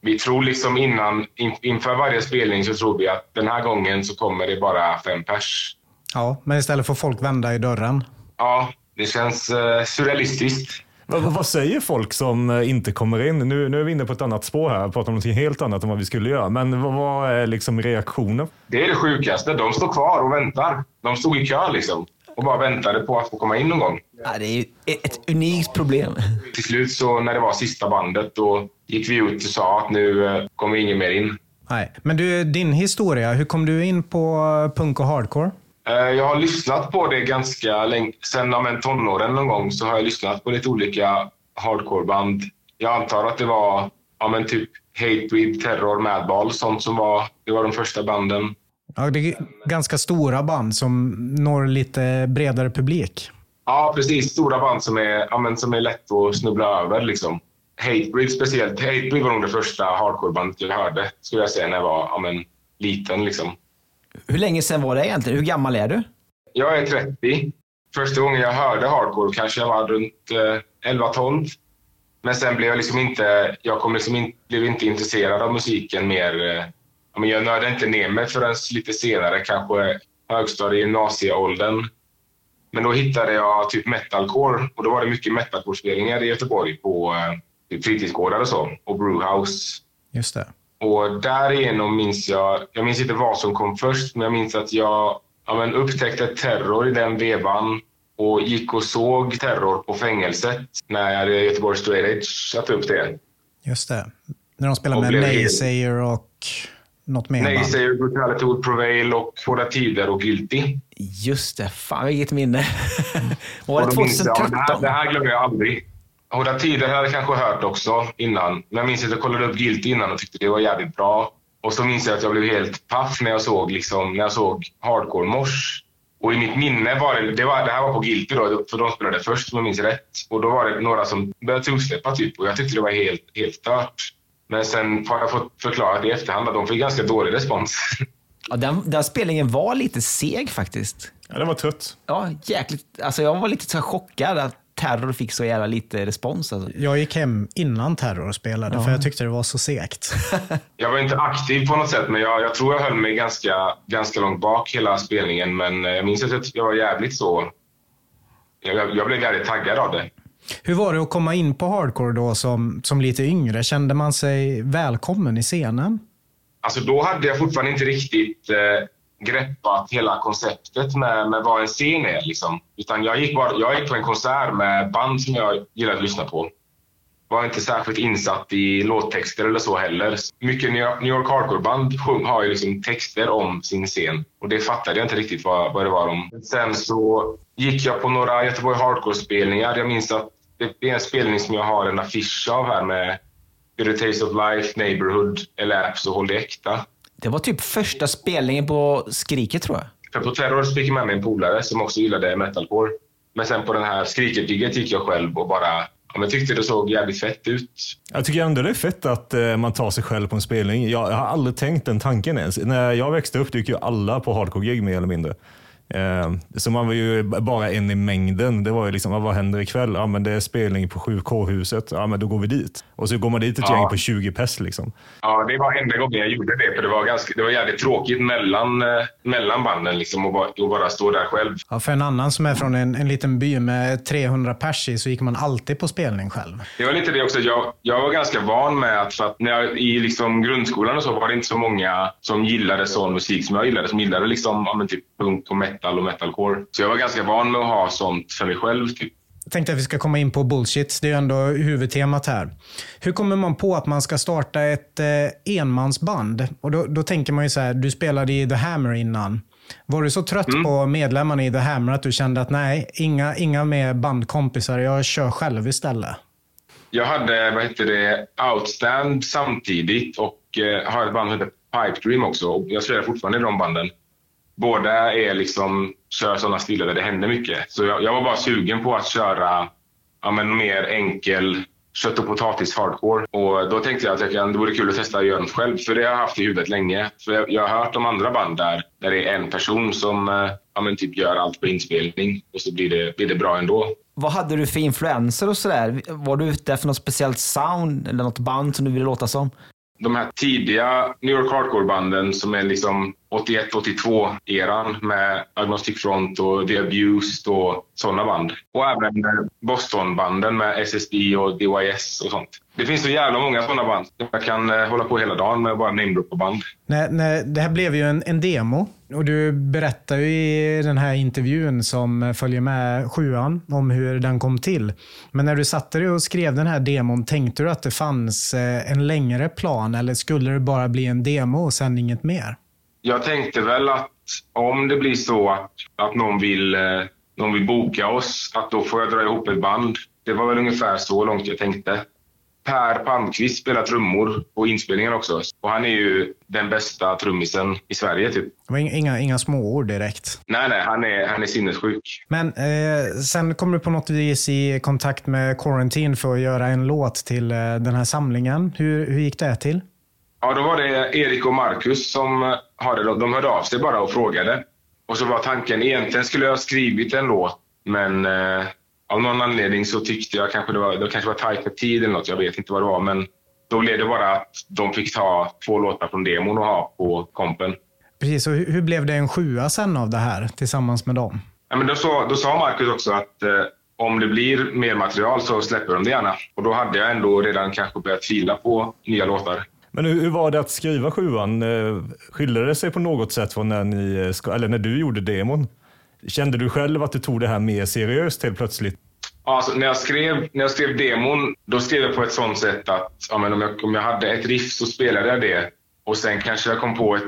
Vi tror liksom innan, in, inför varje spelning så tror vi att den här gången så kommer det bara fem pers. Ja, men istället får folk vända i dörren. Ja, det känns eh, surrealistiskt. Vad, vad säger folk som eh, inte kommer in? Nu, nu är vi inne på ett annat spår här, pratar om något helt annat än vad vi skulle göra. Men vad, vad är liksom reaktionen? Det är det sjukaste. De står kvar och väntar. De stod i kö liksom och bara väntade på att få komma in någon gång. Ja, det är ju ett unikt problem. Till slut så när det var sista bandet då gick vi ut och sa att nu eh, kommer ingen mer in. Nej. Men du, din historia, hur kom du in på eh, punk och hardcore? Eh, Jag har lyssnat på det ganska länge. Sen men tonåren någon gång så har jag lyssnat på lite olika hardcoreband. Jag antar att det var ja, men typ Hatebreed, Terror, Madball, sånt som var, det var de första banden. Ja, det är ganska stora band som når lite bredare publik. Ja, precis. Stora band som är, ja, men som är lätt att snubbla över. Liksom. Hatebreed speciellt. Hatebreed var nog det första hardcorebandet jag hörde, skulle jag säga, när jag var ja, men, liten. Liksom. Hur länge sedan var det egentligen? Hur gammal är du? Jag är 30. Första gången jag hörde hardcore kanske jag var runt eh, 11-12. Men sen blev jag liksom inte, jag kom liksom in, blev inte intresserad av musiken mer. Eh, men jag nördade inte ner mig förrän lite senare, kanske högstadie gymnasieåldern. Men då hittade jag typ metalcore och då var det mycket metalcore-spelningar i Göteborg på eh, typ fritidsgårdar och så. Och brewhouse. Just det. Och därigenom minns jag, jag minns inte vad som kom först, men jag minns att jag ja, men upptäckte terror i den vevan och gick och såg terror på fängelset när Göteborg Straight Edge satte upp det. Just det. När de spelar Och med Naysayer och något mer. Naysayer, Brutality Would Prevail och Hårda Tider och Guilty. Just det, fan vilket minne. [laughs] var det Och då minns jag- 2013? Det här, det här glömmer jag aldrig. Hårda Tider hade jag kanske hört också innan. Men jag minns att jag kollade upp Guilty innan och tyckte det var jävligt bra. Och så minns jag att jag blev helt paff när jag såg, liksom, när jag såg Hardcore Mors. Och i mitt minne var det, det, var, det här var på Guilty då, för de spelade först om jag minns rätt. Och då var det några som började tosläppa typ och jag tyckte det var helt, helt stört. Men sen har jag fått förklarat i efterhand att de fick ganska dålig respons. Ja, den, den spelningen var lite seg faktiskt. Ja, det var trött. Ja, jäkligt. Alltså jag var lite så chockad att Terror fick så jävla lite respons. Alltså. Jag gick hem innan Terror spelade för jag tyckte det var så segt. [laughs] Jag var inte aktiv på något sätt, men jag, jag tror jag höll mig ganska, ganska långt bak hela spelningen. Men eh, jag minns att jag- jag var jävligt så... Jag, jag blev jävligt taggad av det. Hur var det att komma in på hardcore då som, som lite yngre? Kände man sig välkommen i scenen? Alltså då hade jag fortfarande inte riktigt eh, greppat hela konceptet med, med vad en scen är. Liksom. Utan jag gick, bara, jag gick på en konsert med band som jag gillade att lyssna på. Var inte särskilt insatt i låttexter eller så heller. Mycket New York, Hardcore-band har ju liksom texter om sin scen. Och det fattade jag inte riktigt vad, vad det var om. Sen så gick jag på några Göteborg Hardcore-spelningar. Jag minns att det är en spelning som jag har en affisch av här med The Taste of Life, Neighborhood, Elapse och Håll det äkta. Det var typ första spelningen på Skriket tror jag. För på Terror så fick jag med mig en polare som också gillade metalcore. Men sen på den här Skriket-giget gick jag själv och bara ja, men tyckte det såg jävligt fett ut. Jag tycker ändå det är fett att eh, man tar sig själv på en spelning. Jag, jag har aldrig tänkt den tanken ens. När jag växte upp gick ju alla på hardcore-gig mer eller mindre. Eh, så man var ju bara en i mängden. Det var ju liksom, vad händer ikväll? Ja, men det är spelning på 7K-huset. Ja, men då går vi dit. Och så går man dit ett Ja. gäng på 20 pers. Liksom. Ja, det var enda gången jag gjorde det. För det var, ganska, det var jävligt tråkigt mellan, eh, mellan banden liksom, och, bara, och bara stå där själv. Ja, för en annan som är från en, en liten by med 300 pers i så gick man alltid på spelning själv. Det var lite det också. Jag, jag var ganska van med att, för att när jag, i liksom grundskolan och så var det inte så många som gillade sån musik som jag gillade. Som gillade liksom, ja, men typ punk och metal och metalcore. Så jag var ganska van med att ha sånt för mig själv. Typ. Jag tänkte att vi ska komma in på bullshit. Det är ju ändå huvudtemat här. Hur kommer man på att man ska starta ett eh, enmansband? Och då, då tänker man ju så här, du spelade i The Hammer innan. Var du så trött på medlemmarna i The Hammer att du kände att nej, inga, inga mer bandkompisar, jag kör själv istället? Jag hade vad heter det, Outstand samtidigt och eh, har ett band som heter Pipe Dream också. Jag spelar fortfarande i de banden. Båda är liksom, kör sådana stilar där det händer mycket. Så jag, jag var bara sugen på att köra ja, men mer enkel kött och potatis hardcore. Och då tänkte jag att jag kan, det vore kul att testa att göra något själv. För det har jag haft i huvudet länge. För jag, jag har hört om andra band där, där det är en person som eh, ja, men typ gör allt på inspelning. Och så blir det, blir det bra ändå. Vad hade du för influenser och sådär? Var du ute efter något speciellt sound eller något band som du ville låta som? De här tidiga New York Hardcore-banden som är liksom 81-82-eran med Agnostic Front och The Abused och sådana band. Och även eh, Boston-banden med SSD och DYS och sånt. Det finns så jävla många sådana band. Jag kan eh, hålla på hela dagen med att bara namedroppa band. Nej, nej, det här blev ju en, en demo och du berättar ju i den här intervjun som följer med sjuan om hur den kom till. Men när du satte dig och skrev den här demon, tänkte du att det fanns eh, en längre plan eller skulle det bara bli en demo och sen inget mer? Jag tänkte väl att om det blir så att, att någon, vill, eh, någon vill boka oss, att då får jag dra ihop ett band. Det var väl ungefär så långt jag tänkte. Per Palmqvist spelar trummor på inspelningen också. Och han är ju den bästa trummisen i Sverige typ. Inga, inga, småord direkt. Nej, nej, han är, han är sinnessjuk. Men eh, sen kom du på något vis i kontakt med Quarantine för att göra en låt till eh, den här samlingen. Hur, hur gick det till? Ja, då var det Erik och Marcus som hade, de hörde av sig bara och frågade. Och så var tanken, egentligen skulle jag ha skrivit en låt, men eh, av någon anledning så tyckte jag kanske det var, det kanske var tajt med tid eller något, jag vet inte vad det var, men då blev det bara att de fick ta två låtar från demon och ha på kompen. Precis, och hur, blev det en sjua sen av det här tillsammans med dem? Ja, men då, så, då sa Marcus också att eh, om det blir mer material så släpper de det gärna. Och då hade jag ändå redan kanske börjat tvivla på nya låtar. Men hur, hur var det att skriva sjuan? Eh, Skilde det sig på något sätt från när, ni, eh, eller när du gjorde demon? Kände du själv att du tog det här mer seriöst helt plötsligt? Alltså, när, jag skrev, när jag skrev demon, då skrev jag på ett sånt sätt att ja, men om, jag, om jag hade ett riff så spelade jag det. Och sen kanske jag kom på ett,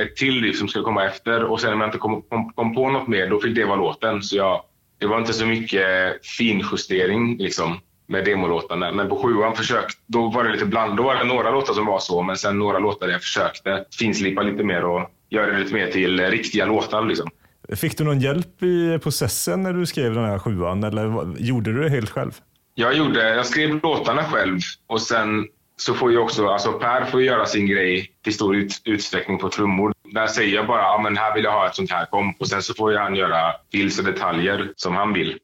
ett till riff som skulle komma efter. Och sen om jag inte kom, kom, kom på något mer, då fick det vara låten. Så jag, det var inte så mycket finjustering liksom, med demolåtarna. Men på sjuan försökte, då var det lite bland. Då var det några låtar som var så, men sen några låtar där jag försökte finslipa lite mer och göra det lite mer till riktiga låtar. Liksom. Fick du någon hjälp i processen när du skrev den här sjuan eller gjorde du det helt själv? Jag, gjorde, jag skrev låtarna själv och sen så får ju också, alltså Per får göra sin grej till stor ut, utsträckning på trummor. Där säger jag bara, ja men här vill jag ha ett sånt här komp och sen så får ju han göra fills och detaljer som han vill.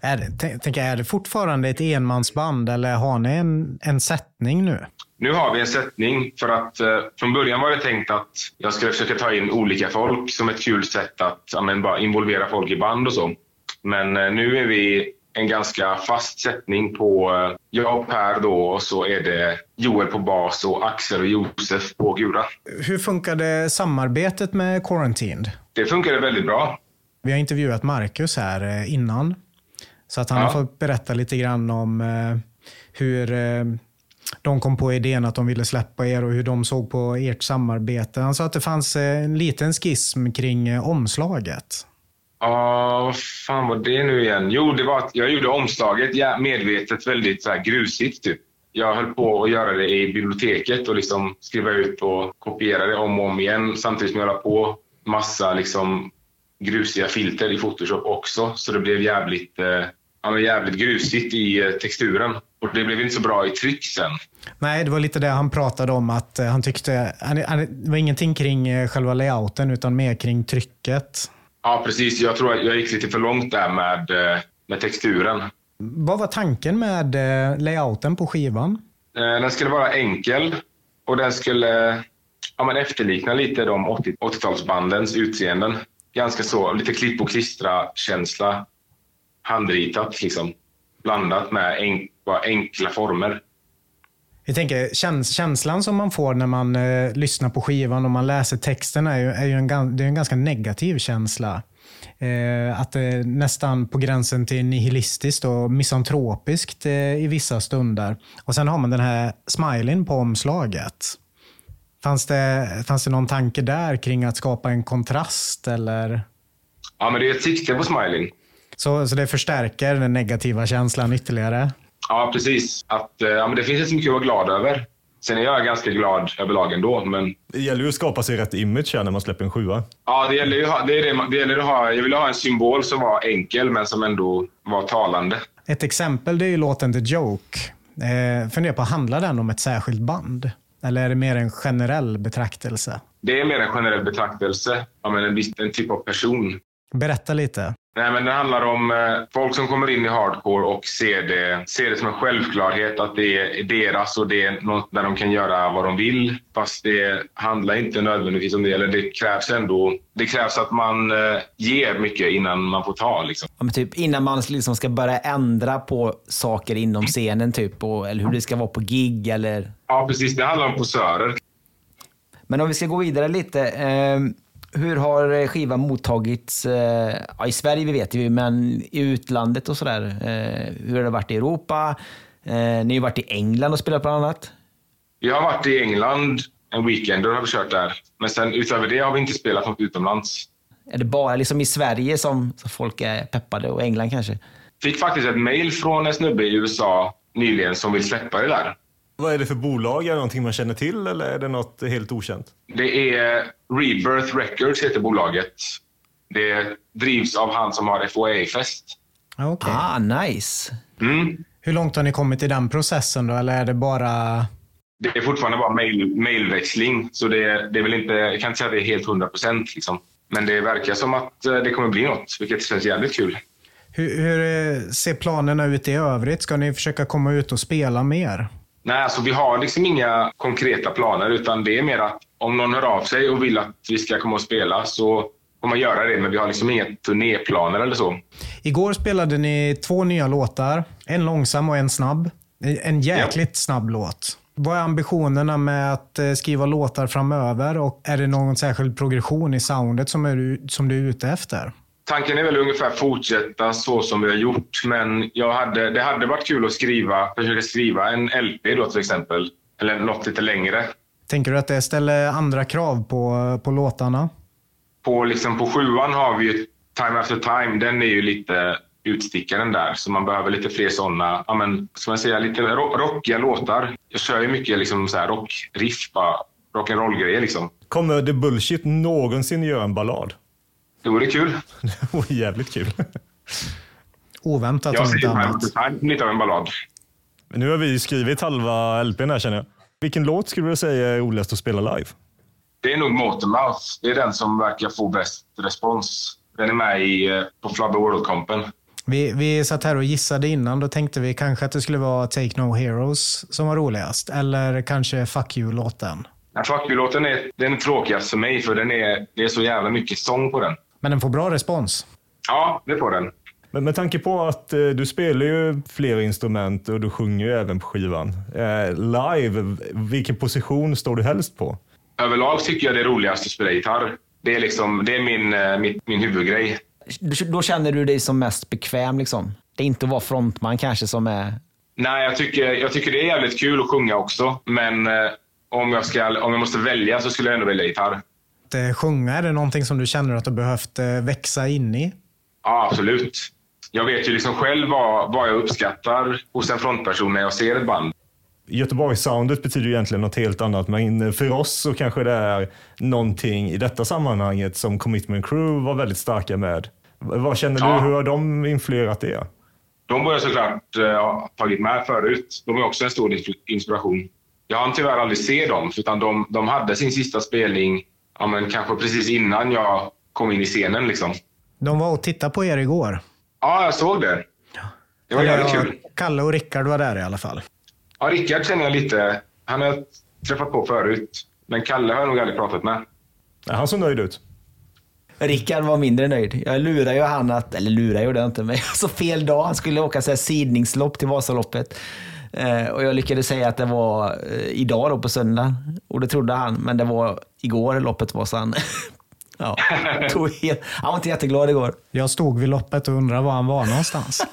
Är det, tänk, tänk, är det fortfarande ett enmansband eller har ni en, en sättning nu? Nu har vi en sättning för att eh, från början var det tänkt att jag skulle försöka ta in olika folk som ett kul sätt att ja, men, bara involvera folk i band och så. Men eh, nu är vi en ganska fast sättning på eh, jag och Per då och så är det Joel på bas och Axel och Josef på gura. Hur funkade samarbetet med Quarantined? Det funkade väldigt bra. Vi har intervjuat Marcus här eh, innan. Så att han Ja. har fått berätta lite grann om eh, hur eh, de kom på idén att de ville släppa er och hur de såg på ert samarbete. Han sa att det fanns eh, en liten skism kring eh, omslaget. Ja, vad fan var det nu igen? Jo, det var att jag gjorde omslaget ja, medvetet väldigt så här, grusigt. Typ. Jag höll på att göra det i biblioteket och liksom skriva ut och kopiera det om och om igen samtidigt som jag la på massa liksom, grusiga filter i Photoshop också. Så det blev jävligt, eh, jävligt grusigt i eh, texturen. Och det blev inte så bra i tryck sen. Nej, det var lite det han pratade om. att eh, han tyckte, han, han, Det var ingenting kring eh, själva layouten utan mer kring trycket. Ja, precis. Jag tror att jag gick lite för långt där med, eh, med texturen. Vad var tanken med layouten på skivan? Den skulle vara enkel och den skulle ja, men efterlikna lite de 80 80-talsbandens utseenden. Ganska så, lite klipp och klistra-känsla. Handritat liksom. Blandat med enk, bara enkla former. Jag tänker, käns känslan som man får när man eh, lyssnar på skivan och man läser texten är ju, är ju en, det är en ganska negativ känsla. Eh, att det är nästan på gränsen till nihilistiskt och misantropiskt eh, i vissa stunder. Och sen har man den här smileyn på omslaget. Fanns det, fanns det någon tanke där kring att skapa en kontrast eller? Ja, men det är ett sikte på smiling. Så, så det förstärker den negativa känslan ytterligare? Ja, precis. Att, eh, ja, men det finns inte så mycket att vara glad över. Sen är jag ganska glad överlag ändå, men Det gäller ju att skapa sig rätt image här när man släpper en sjua. ja, det gäller ju ha, det är det, det gäller att ha, jag ville ha en symbol som var enkel men som ändå var talande. Ett exempel det är ju låten The Joke. Eh, funderar på, handlar den om ett särskilt band? Eller är det mer en generell betraktelse? Det är mer en generell betraktelse av en en typ av person. Berätta lite. Nej, men det handlar om eh, folk som kommer in i hardcore och ser det, ser det som en självklarhet att det är deras och det är något där de kan göra vad de vill. Fast det handlar inte nödvändigtvis om det. Eller det krävs ändå det krävs att man eh, ger mycket innan man får ta. Liksom. Ja, men typ innan man liksom ska börja ändra på saker inom scenen, typ, och, eller hur det ska vara på gig. Eller... Ja, precis. Det handlar om posörer. Men om vi ska gå vidare lite. Eh, hur har skivan mottagits? Eh, ja, I Sverige vi vet vi, men i utlandet och sådär. Eh, hur har det varit i Europa? Eh, ni har ju varit i England och spelat bland annat. Vi har varit i England en weekend och har vi kört där. Men sen utöver det har vi inte spelat något utomlands. Är det bara liksom i Sverige som, som folk är peppade och England kanske? Fick faktiskt ett mail från en snubbe i USA nyligen som vill släppa det där. Vad är det för bolag? Är det någonting man känner till eller är det något helt okänt? Det är Rebirth Records heter bolaget. Det drivs av han som har FOA-fest. Okej. Ah, nice. Mm. Hur långt har ni kommit i den processen då? Eller är det bara... Det är fortfarande bara mail, mailväxling, så det, det är väl inte, jag kan inte säga att det är helt 100 procent. Liksom. Men det verkar som att eh, det kommer bli något, vilket känns jävligt kul. Hur, hur eh, ser planerna ut i övrigt? Ska ni försöka komma ut och spela mer? Nej, alltså vi har liksom inga konkreta planer, utan det är mer att om någon hör av sig och vill att vi ska komma och spela så får man göra det, men vi har liksom inga turnéplaner eller så. Igår spelade ni två nya låtar. En långsam och en snabb. En jäkligt snabb låt. Vad är ambitionerna med att eh, skriva låtar framöver och är det någon särskild progression i soundet som, är, du- som du är ute efter? Tanken är väl ungefär fortsätta så som vi har gjort, men jag hade, det hade varit kul att skriva, försöka skriva en LP då till exempel, eller något lite längre. Tänker du att det ställer andra krav på, på låtarna? På, liksom, på sjuan har vi ju Time After Time, den är ju lite utstickaren där, så man behöver lite fler sådana, ja men, ska man säga, lite ro- rockiga låtar. Jag kör ju mycket liksom så här rockriff, rock'n'roll-grejer liksom. Kommer The Bullshit någonsin göra en ballad? Det vore kul. [laughs] Det vore jävligt kul. Oväntat Jag om inte annat. Som lite av en ballad. Men nu har vi skrivit halva LPn här känner jag. Vilken låt skulle du säga är roligast att spela live? Det är nog Motormouth. Det är den som verkar få bäst respons. Den är med i, eh, på Flubber World Compen. Vi, vi satt här och gissade innan. Då tänkte vi kanske att det skulle vara Take No Heroes som var roligast. Eller kanske Fuck You-låten. Fuck You-låten är den är tråkigast för mig, för den är, det är så jävla mycket sång på den. Men den får bra respons. Ja, det får den. Men med tanke på att eh, du spelar ju flera instrument och du sjunger ju även på skivan. Eh, live, vilken position står du helst på? Överlag tycker jag det är roligast att spela gitarr. Det är, liksom, det är min, eh, min, min huvudgrej. Då känner du dig som mest bekväm liksom? Det är inte att vara frontman kanske som är... Nej, jag tycker, jag tycker det är jävligt kul att sjunga också. Men eh, om, jag ska, om jag måste välja så skulle jag ändå välja gitarr. Att eh, sjunga, är det någonting som du känner att du behövt eh, växa in i? Ja, absolut. Jag vet ju liksom själv vad, vad jag uppskattar hos en frontperson när jag ser ett band. Göteborgssoundet betyder ju egentligen något helt annat, men för oss så kanske det är någonting i detta sammanhanget som Commitment Crew var väldigt starka med. V- Vad känner du? Ja. Hur har de influerat det? De har jag såklart eh, tagit med förut. De är också en stor ins- inspiration. Jag har tyvärr aldrig se dem, utan de, de hade sin sista spelning ja, men kanske precis innan jag kom in i scenen. Liksom. De var och tittade på er igår. Ja, jag såg det. Det var jävligt kul. Kalle och Rickard var där i alla fall. Ja, Rickard känner jag lite. Han har jag träffat på förut. Men Kalle har jag nog aldrig pratat med. Ja, Han såg nöjd ut. Rickard var mindre nöjd. Jag lurade ju han att, eller lurade gjorde jag inte, men [laughs] jag så fel dag. Han skulle åka så här sidningslopp till Vasaloppet. Eh, och jag lyckades säga att det var eh, idag då på söndag. Och det trodde han, men det var igår loppet var så han... [laughs] ja, [laughs] tog helt, han var inte jätteglad igår. Jag stod vid loppet och undrade var han var någonstans. [laughs]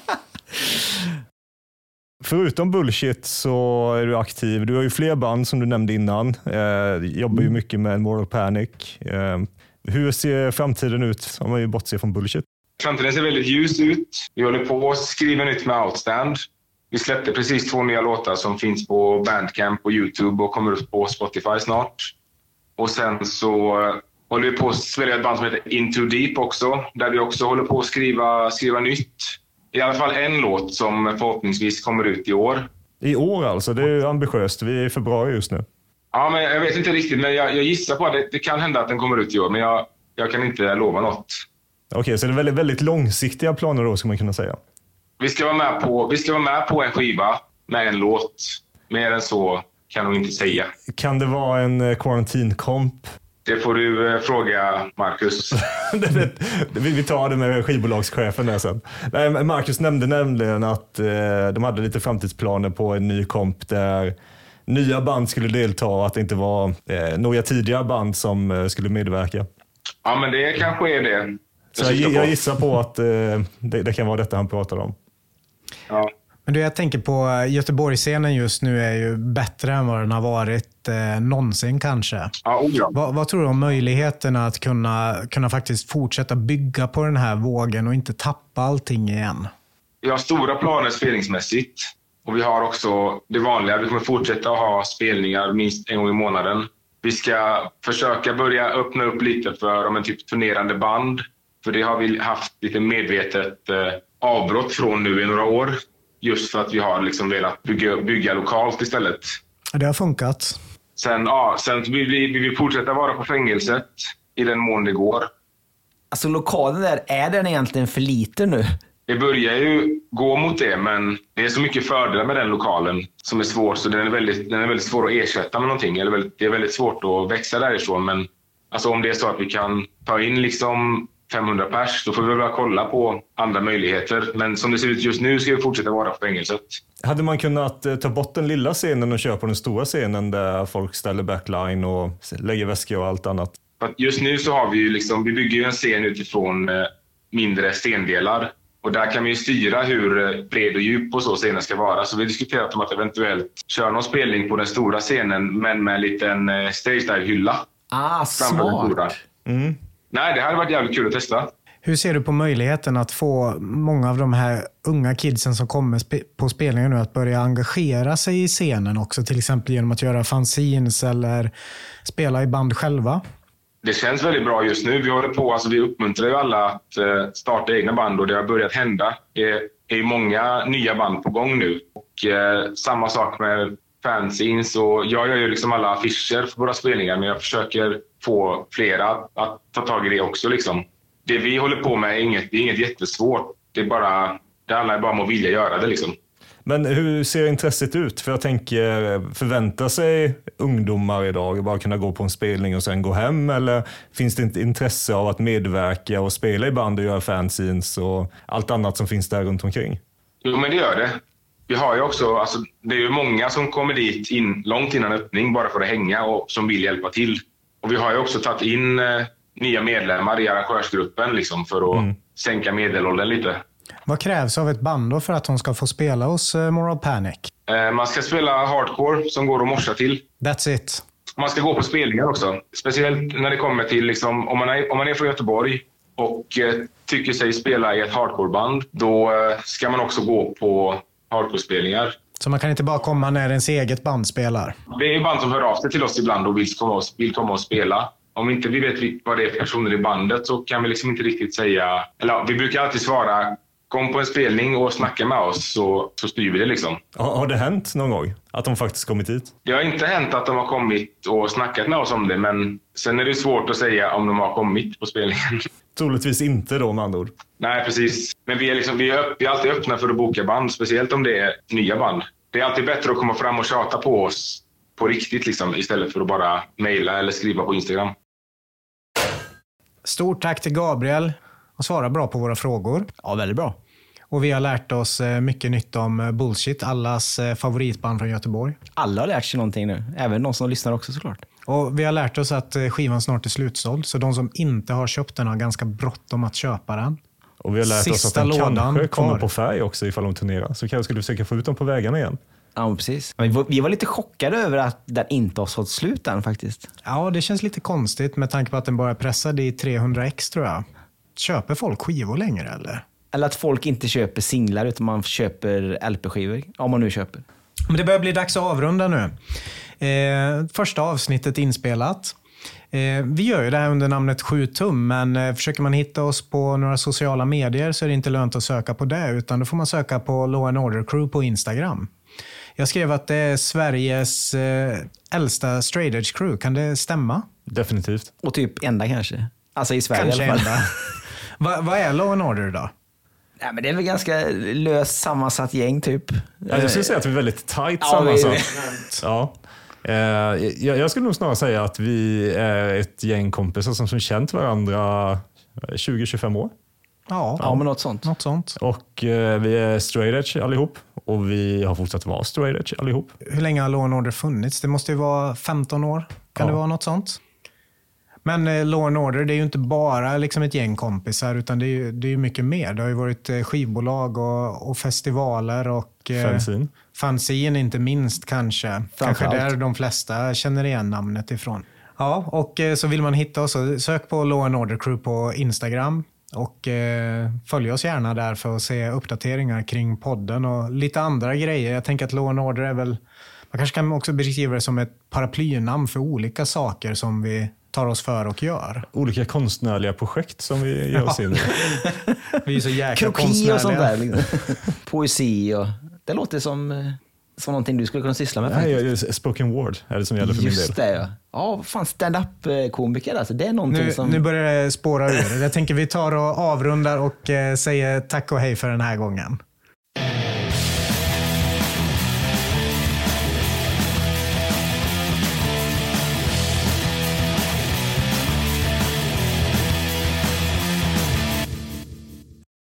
Förutom Bullshit så är du aktiv. Du har ju fler band som du nämnde innan. Eh, jobbar ju mycket med Moral Panic. Eh, hur ser framtiden ut om man ju bortser från Bullshit? Framtiden ser väldigt ljus ut. Vi håller på att skriva nytt med Outstand. Vi släppte precis två nya låtar som finns på Bandcamp och Youtube och kommer upp på Spotify snart. Och sen så håller vi på att spela ett band som heter Into Deep också, där vi också håller på att skriva, skriva nytt. I alla fall en låt som förhoppningsvis kommer ut i år. I år alltså, det är ambitiöst. Vi är i februari just nu. Ja, men jag vet inte riktigt, men jag, jag gissar på att det, det kan hända att den kommer ut i år, men jag, jag kan inte lova något. Okej, så det är väldigt, väldigt långsiktiga planer då, ska man kunna säga. Vi ska, vara med på, vi ska vara med på en skiva med en låt. Mer än så kan jag nog inte säga. Kan det vara en eh, quarantine comp? Det får du eh, fråga Marcus. [laughs] Det- det- vi tar det med skivbolagschefen där sen. Nej, Marcus nämnde nämligen att eh, de hade lite framtidsplaner på en ny komp där nya band skulle delta och att det inte var eh, några tidigare band som eh, skulle medverka. Ja, men det kanske är det. Så jag, syftar på. jag gissar på att eh, det, det kan vara detta han pratar om. Ja. Men du, jag tänker på eh, Göteborgsscenen just nu är ju bättre än vad den har varit eh, någonsin kanske. Ja, oh ja. Vad, vad tror du om möjligheterna att kunna, kunna faktiskt fortsätta bygga på den här vågen och inte tappa allting igen? Vi har stora planer spelningsmässigt. Och vi har också det vanliga. Vi kommer fortsätta ha spelningar minst en gång i månaden. Vi ska försöka börja öppna upp lite för om en typ turnerande band. För det har vi haft lite medvetet eh, avbrott från nu i några år. Just för att vi har liksom velat bygga, bygga lokalt istället. Det har funkat. Sen, ja, sen vill vi, vi vill fortsätta vara på fängelset i den mån det går. Alltså lokalen där, är den egentligen för liten nu? Det börjar ju gå mot det, men det är så mycket fördelar med den lokalen som är svårt, så den är väldigt, den är väldigt svår att ersätta med någonting. Eller väldigt, det är väldigt svårt att växa därifrån, men alltså om det är så att vi kan ta in liksom 500 pers, då får vi väl bara kolla på andra möjligheter. Men som det ser ut just nu ska vi fortsätta vara på fängelset. Hade man kunnat eh, ta bort den lilla scenen och köra på den stora scenen där folk ställer backline och lägger väskor och allt annat? Just nu så har vi ju liksom, vi bygger ju en scen utifrån eh, mindre stendelar. Och där kan vi ju styra hur eh, bred och djup och så scenen ska vara. Så vi har diskuterat om att eventuellt köra någon spelning på den stora scenen, men med en liten stage dive-hylla. Ah, framför den stora. smart. Nej, det hade varit jävligt kul att testa. Hur ser du på möjligheten att få många av de här unga kidsen som kommer på spelningar nu att börja engagera sig i scenen också? Till exempel genom att göra fanzines eller spela i band själva? Det känns väldigt bra just nu. Vi håller på, alltså vi uppmuntrar ju alla att eh, starta egna band och det har börjat hända. Det är många nya band på gång nu. Och eh, samma sak med fanzines och jag gör ju liksom alla affischer för våra spelningar men jag försöker få flera att, ta tag i det också liksom. Det vi håller på med är inget, det är inget jättesvårt. Det är bara, det handlar bara om att vilja göra det liksom. Men hur ser intresset ut? För jag tänker, förväntar sig ungdomar idag bara kunna gå på en spelning och sen gå hem? Eller finns det inte intresse av att medverka och spela i band och göra fanzines och allt annat som finns där runt omkring? Jo, men det gör det. Vi har ju också, alltså, det är ju många som kommer dit in, långt innan öppning bara för att hänga och som vill hjälpa till. Och vi har ju också tagit in eh, nya medlemmar i arrangörsgruppen liksom, för att sänka medelåldern lite. Vad krävs av ett band då för att de ska få spela hos eh, Moral Panic? Eh, man ska spela hardcore som går att morsa till. That's it. Man ska gå på spelningar också. Speciellt när det kommer till, liksom, om, man är, om man är från Göteborg och tycker sig spela i ett hardcoreband, då ska man också gå på hardcore-spelningar. Så man kan inte bara komma när ens eget band spelar? Det är band som hör av sig till oss ibland och vill komma och, vill komma och spela. Om inte vi vet vad det är för personer i bandet så kan vi liksom inte riktigt säga... Eller vi brukar alltid svara kom på en spelning och snacka med oss så, så styr vi det liksom. Har, har det hänt någon gång att de faktiskt kommit hit? Det har inte hänt att de har kommit och snackat med oss om det, men sen är det svårt att säga om de har kommit på spelningen. Troligtvis inte då med andra ord. Nej, precis. Men vi är, liksom, vi, är upp, vi är alltid öppna för att boka band, speciellt om det är nya band. Det är alltid bättre att komma fram och tjata på oss på riktigt liksom, istället för att bara mejla eller skriva på Instagram. Stort tack till Gabriel och svarar bra på våra frågor. Ja, väldigt bra. Och vi har lärt oss eh, mycket nytt om eh, Bullshit, allas eh, favoritband från Göteborg. Alla har lärt sig någonting nu. Även de som lyssnar också såklart. Och vi har lärt oss att eh, skivan snart är slutsåld, så de som inte har köpt den har ganska bråttom att köpa den. Och vi har lärt oss att Sista den lådan kanske kommer kvar. på färg också ifall de turnerar. Så kanske skulle försöka få ut dem på vägarna igen. Ja, precis. Men vi var, vi var lite chockade över att den inte har sålt slut än faktiskt. Ja, det känns lite konstigt med tanke på att den bara är pressad i 300 x tror jag. Köper folk skivor längre eller? Eller att folk inte köper singlar utan man köper LP-skivor. Om man nu köper. Men det börjar bli dags att avrunda nu. Eh, första avsnittet inspelat. Eh, vi gör ju det här under namnet 7 tum, men eh, försöker man hitta oss på några sociala medier så är det inte lönt att söka på det, utan då får man söka på Law and Order Crew på Instagram. Jag skrev att det är Sveriges eh, äldsta straight edge crew. Kan det stämma? Definitivt. Och typ enda kanske. Alltså i Sverige Kanske i alla fall. enda. [laughs] Va, vad är Law and Order då? Nej, men det är väl ganska löst sammansatt gäng typ. Ja, jag skulle säga att vi är väldigt tight Ja, vi- sammansatt. [laughs] Ja. Eh, jag, skulle nog snarare säga att vi är ett gäng kompisar som, som känt varandra eh, 20-25 år. Ja, Ja, men något sånt. något sånt. Och eh, vi är straight edge allihop. Och vi har fortsatt vara straight edge allihop. Hur länge har Law Order funnits? Det måste ju vara 15 år. Kan Ja. det vara något sånt? Men eh, Law and Order, det är ju inte bara liksom ett gäng kompisar, utan det är ju det är mycket mer. Det har ju varit eh, skivbolag och, och festivaler och eh, Fanzine. fanzine inte minst kanske. Kanske där de flesta känner igen namnet ifrån. Ja, och eh, så vill man hitta oss, sök på Law and Order Crew på Instagram. Och eh, följ oss gärna där för att se uppdateringar kring podden och lite andra grejer. Jag tänker att Law and Order är väl, man kanske kan också beskriva det som ett paraplynamn för olika saker som vi tar oss för och gör. Olika konstnärliga projekt som vi ger oss in i. [laughs] Vi är så jäkla Kroki och sånt konstnärliga. där. Liksom. [laughs] Poesi och... Det låter som, eh, som någonting du skulle kunna syssla med Nej, faktiskt. jag- spoken word är det som gäller för min del. Just det ja. Ja, fan stand-up-komiker alltså. Det är någonting Nu, som... nu börjar det spåra ur. Jag tänker vi tar och avrundar och eh, säger tack och hej för den här gången.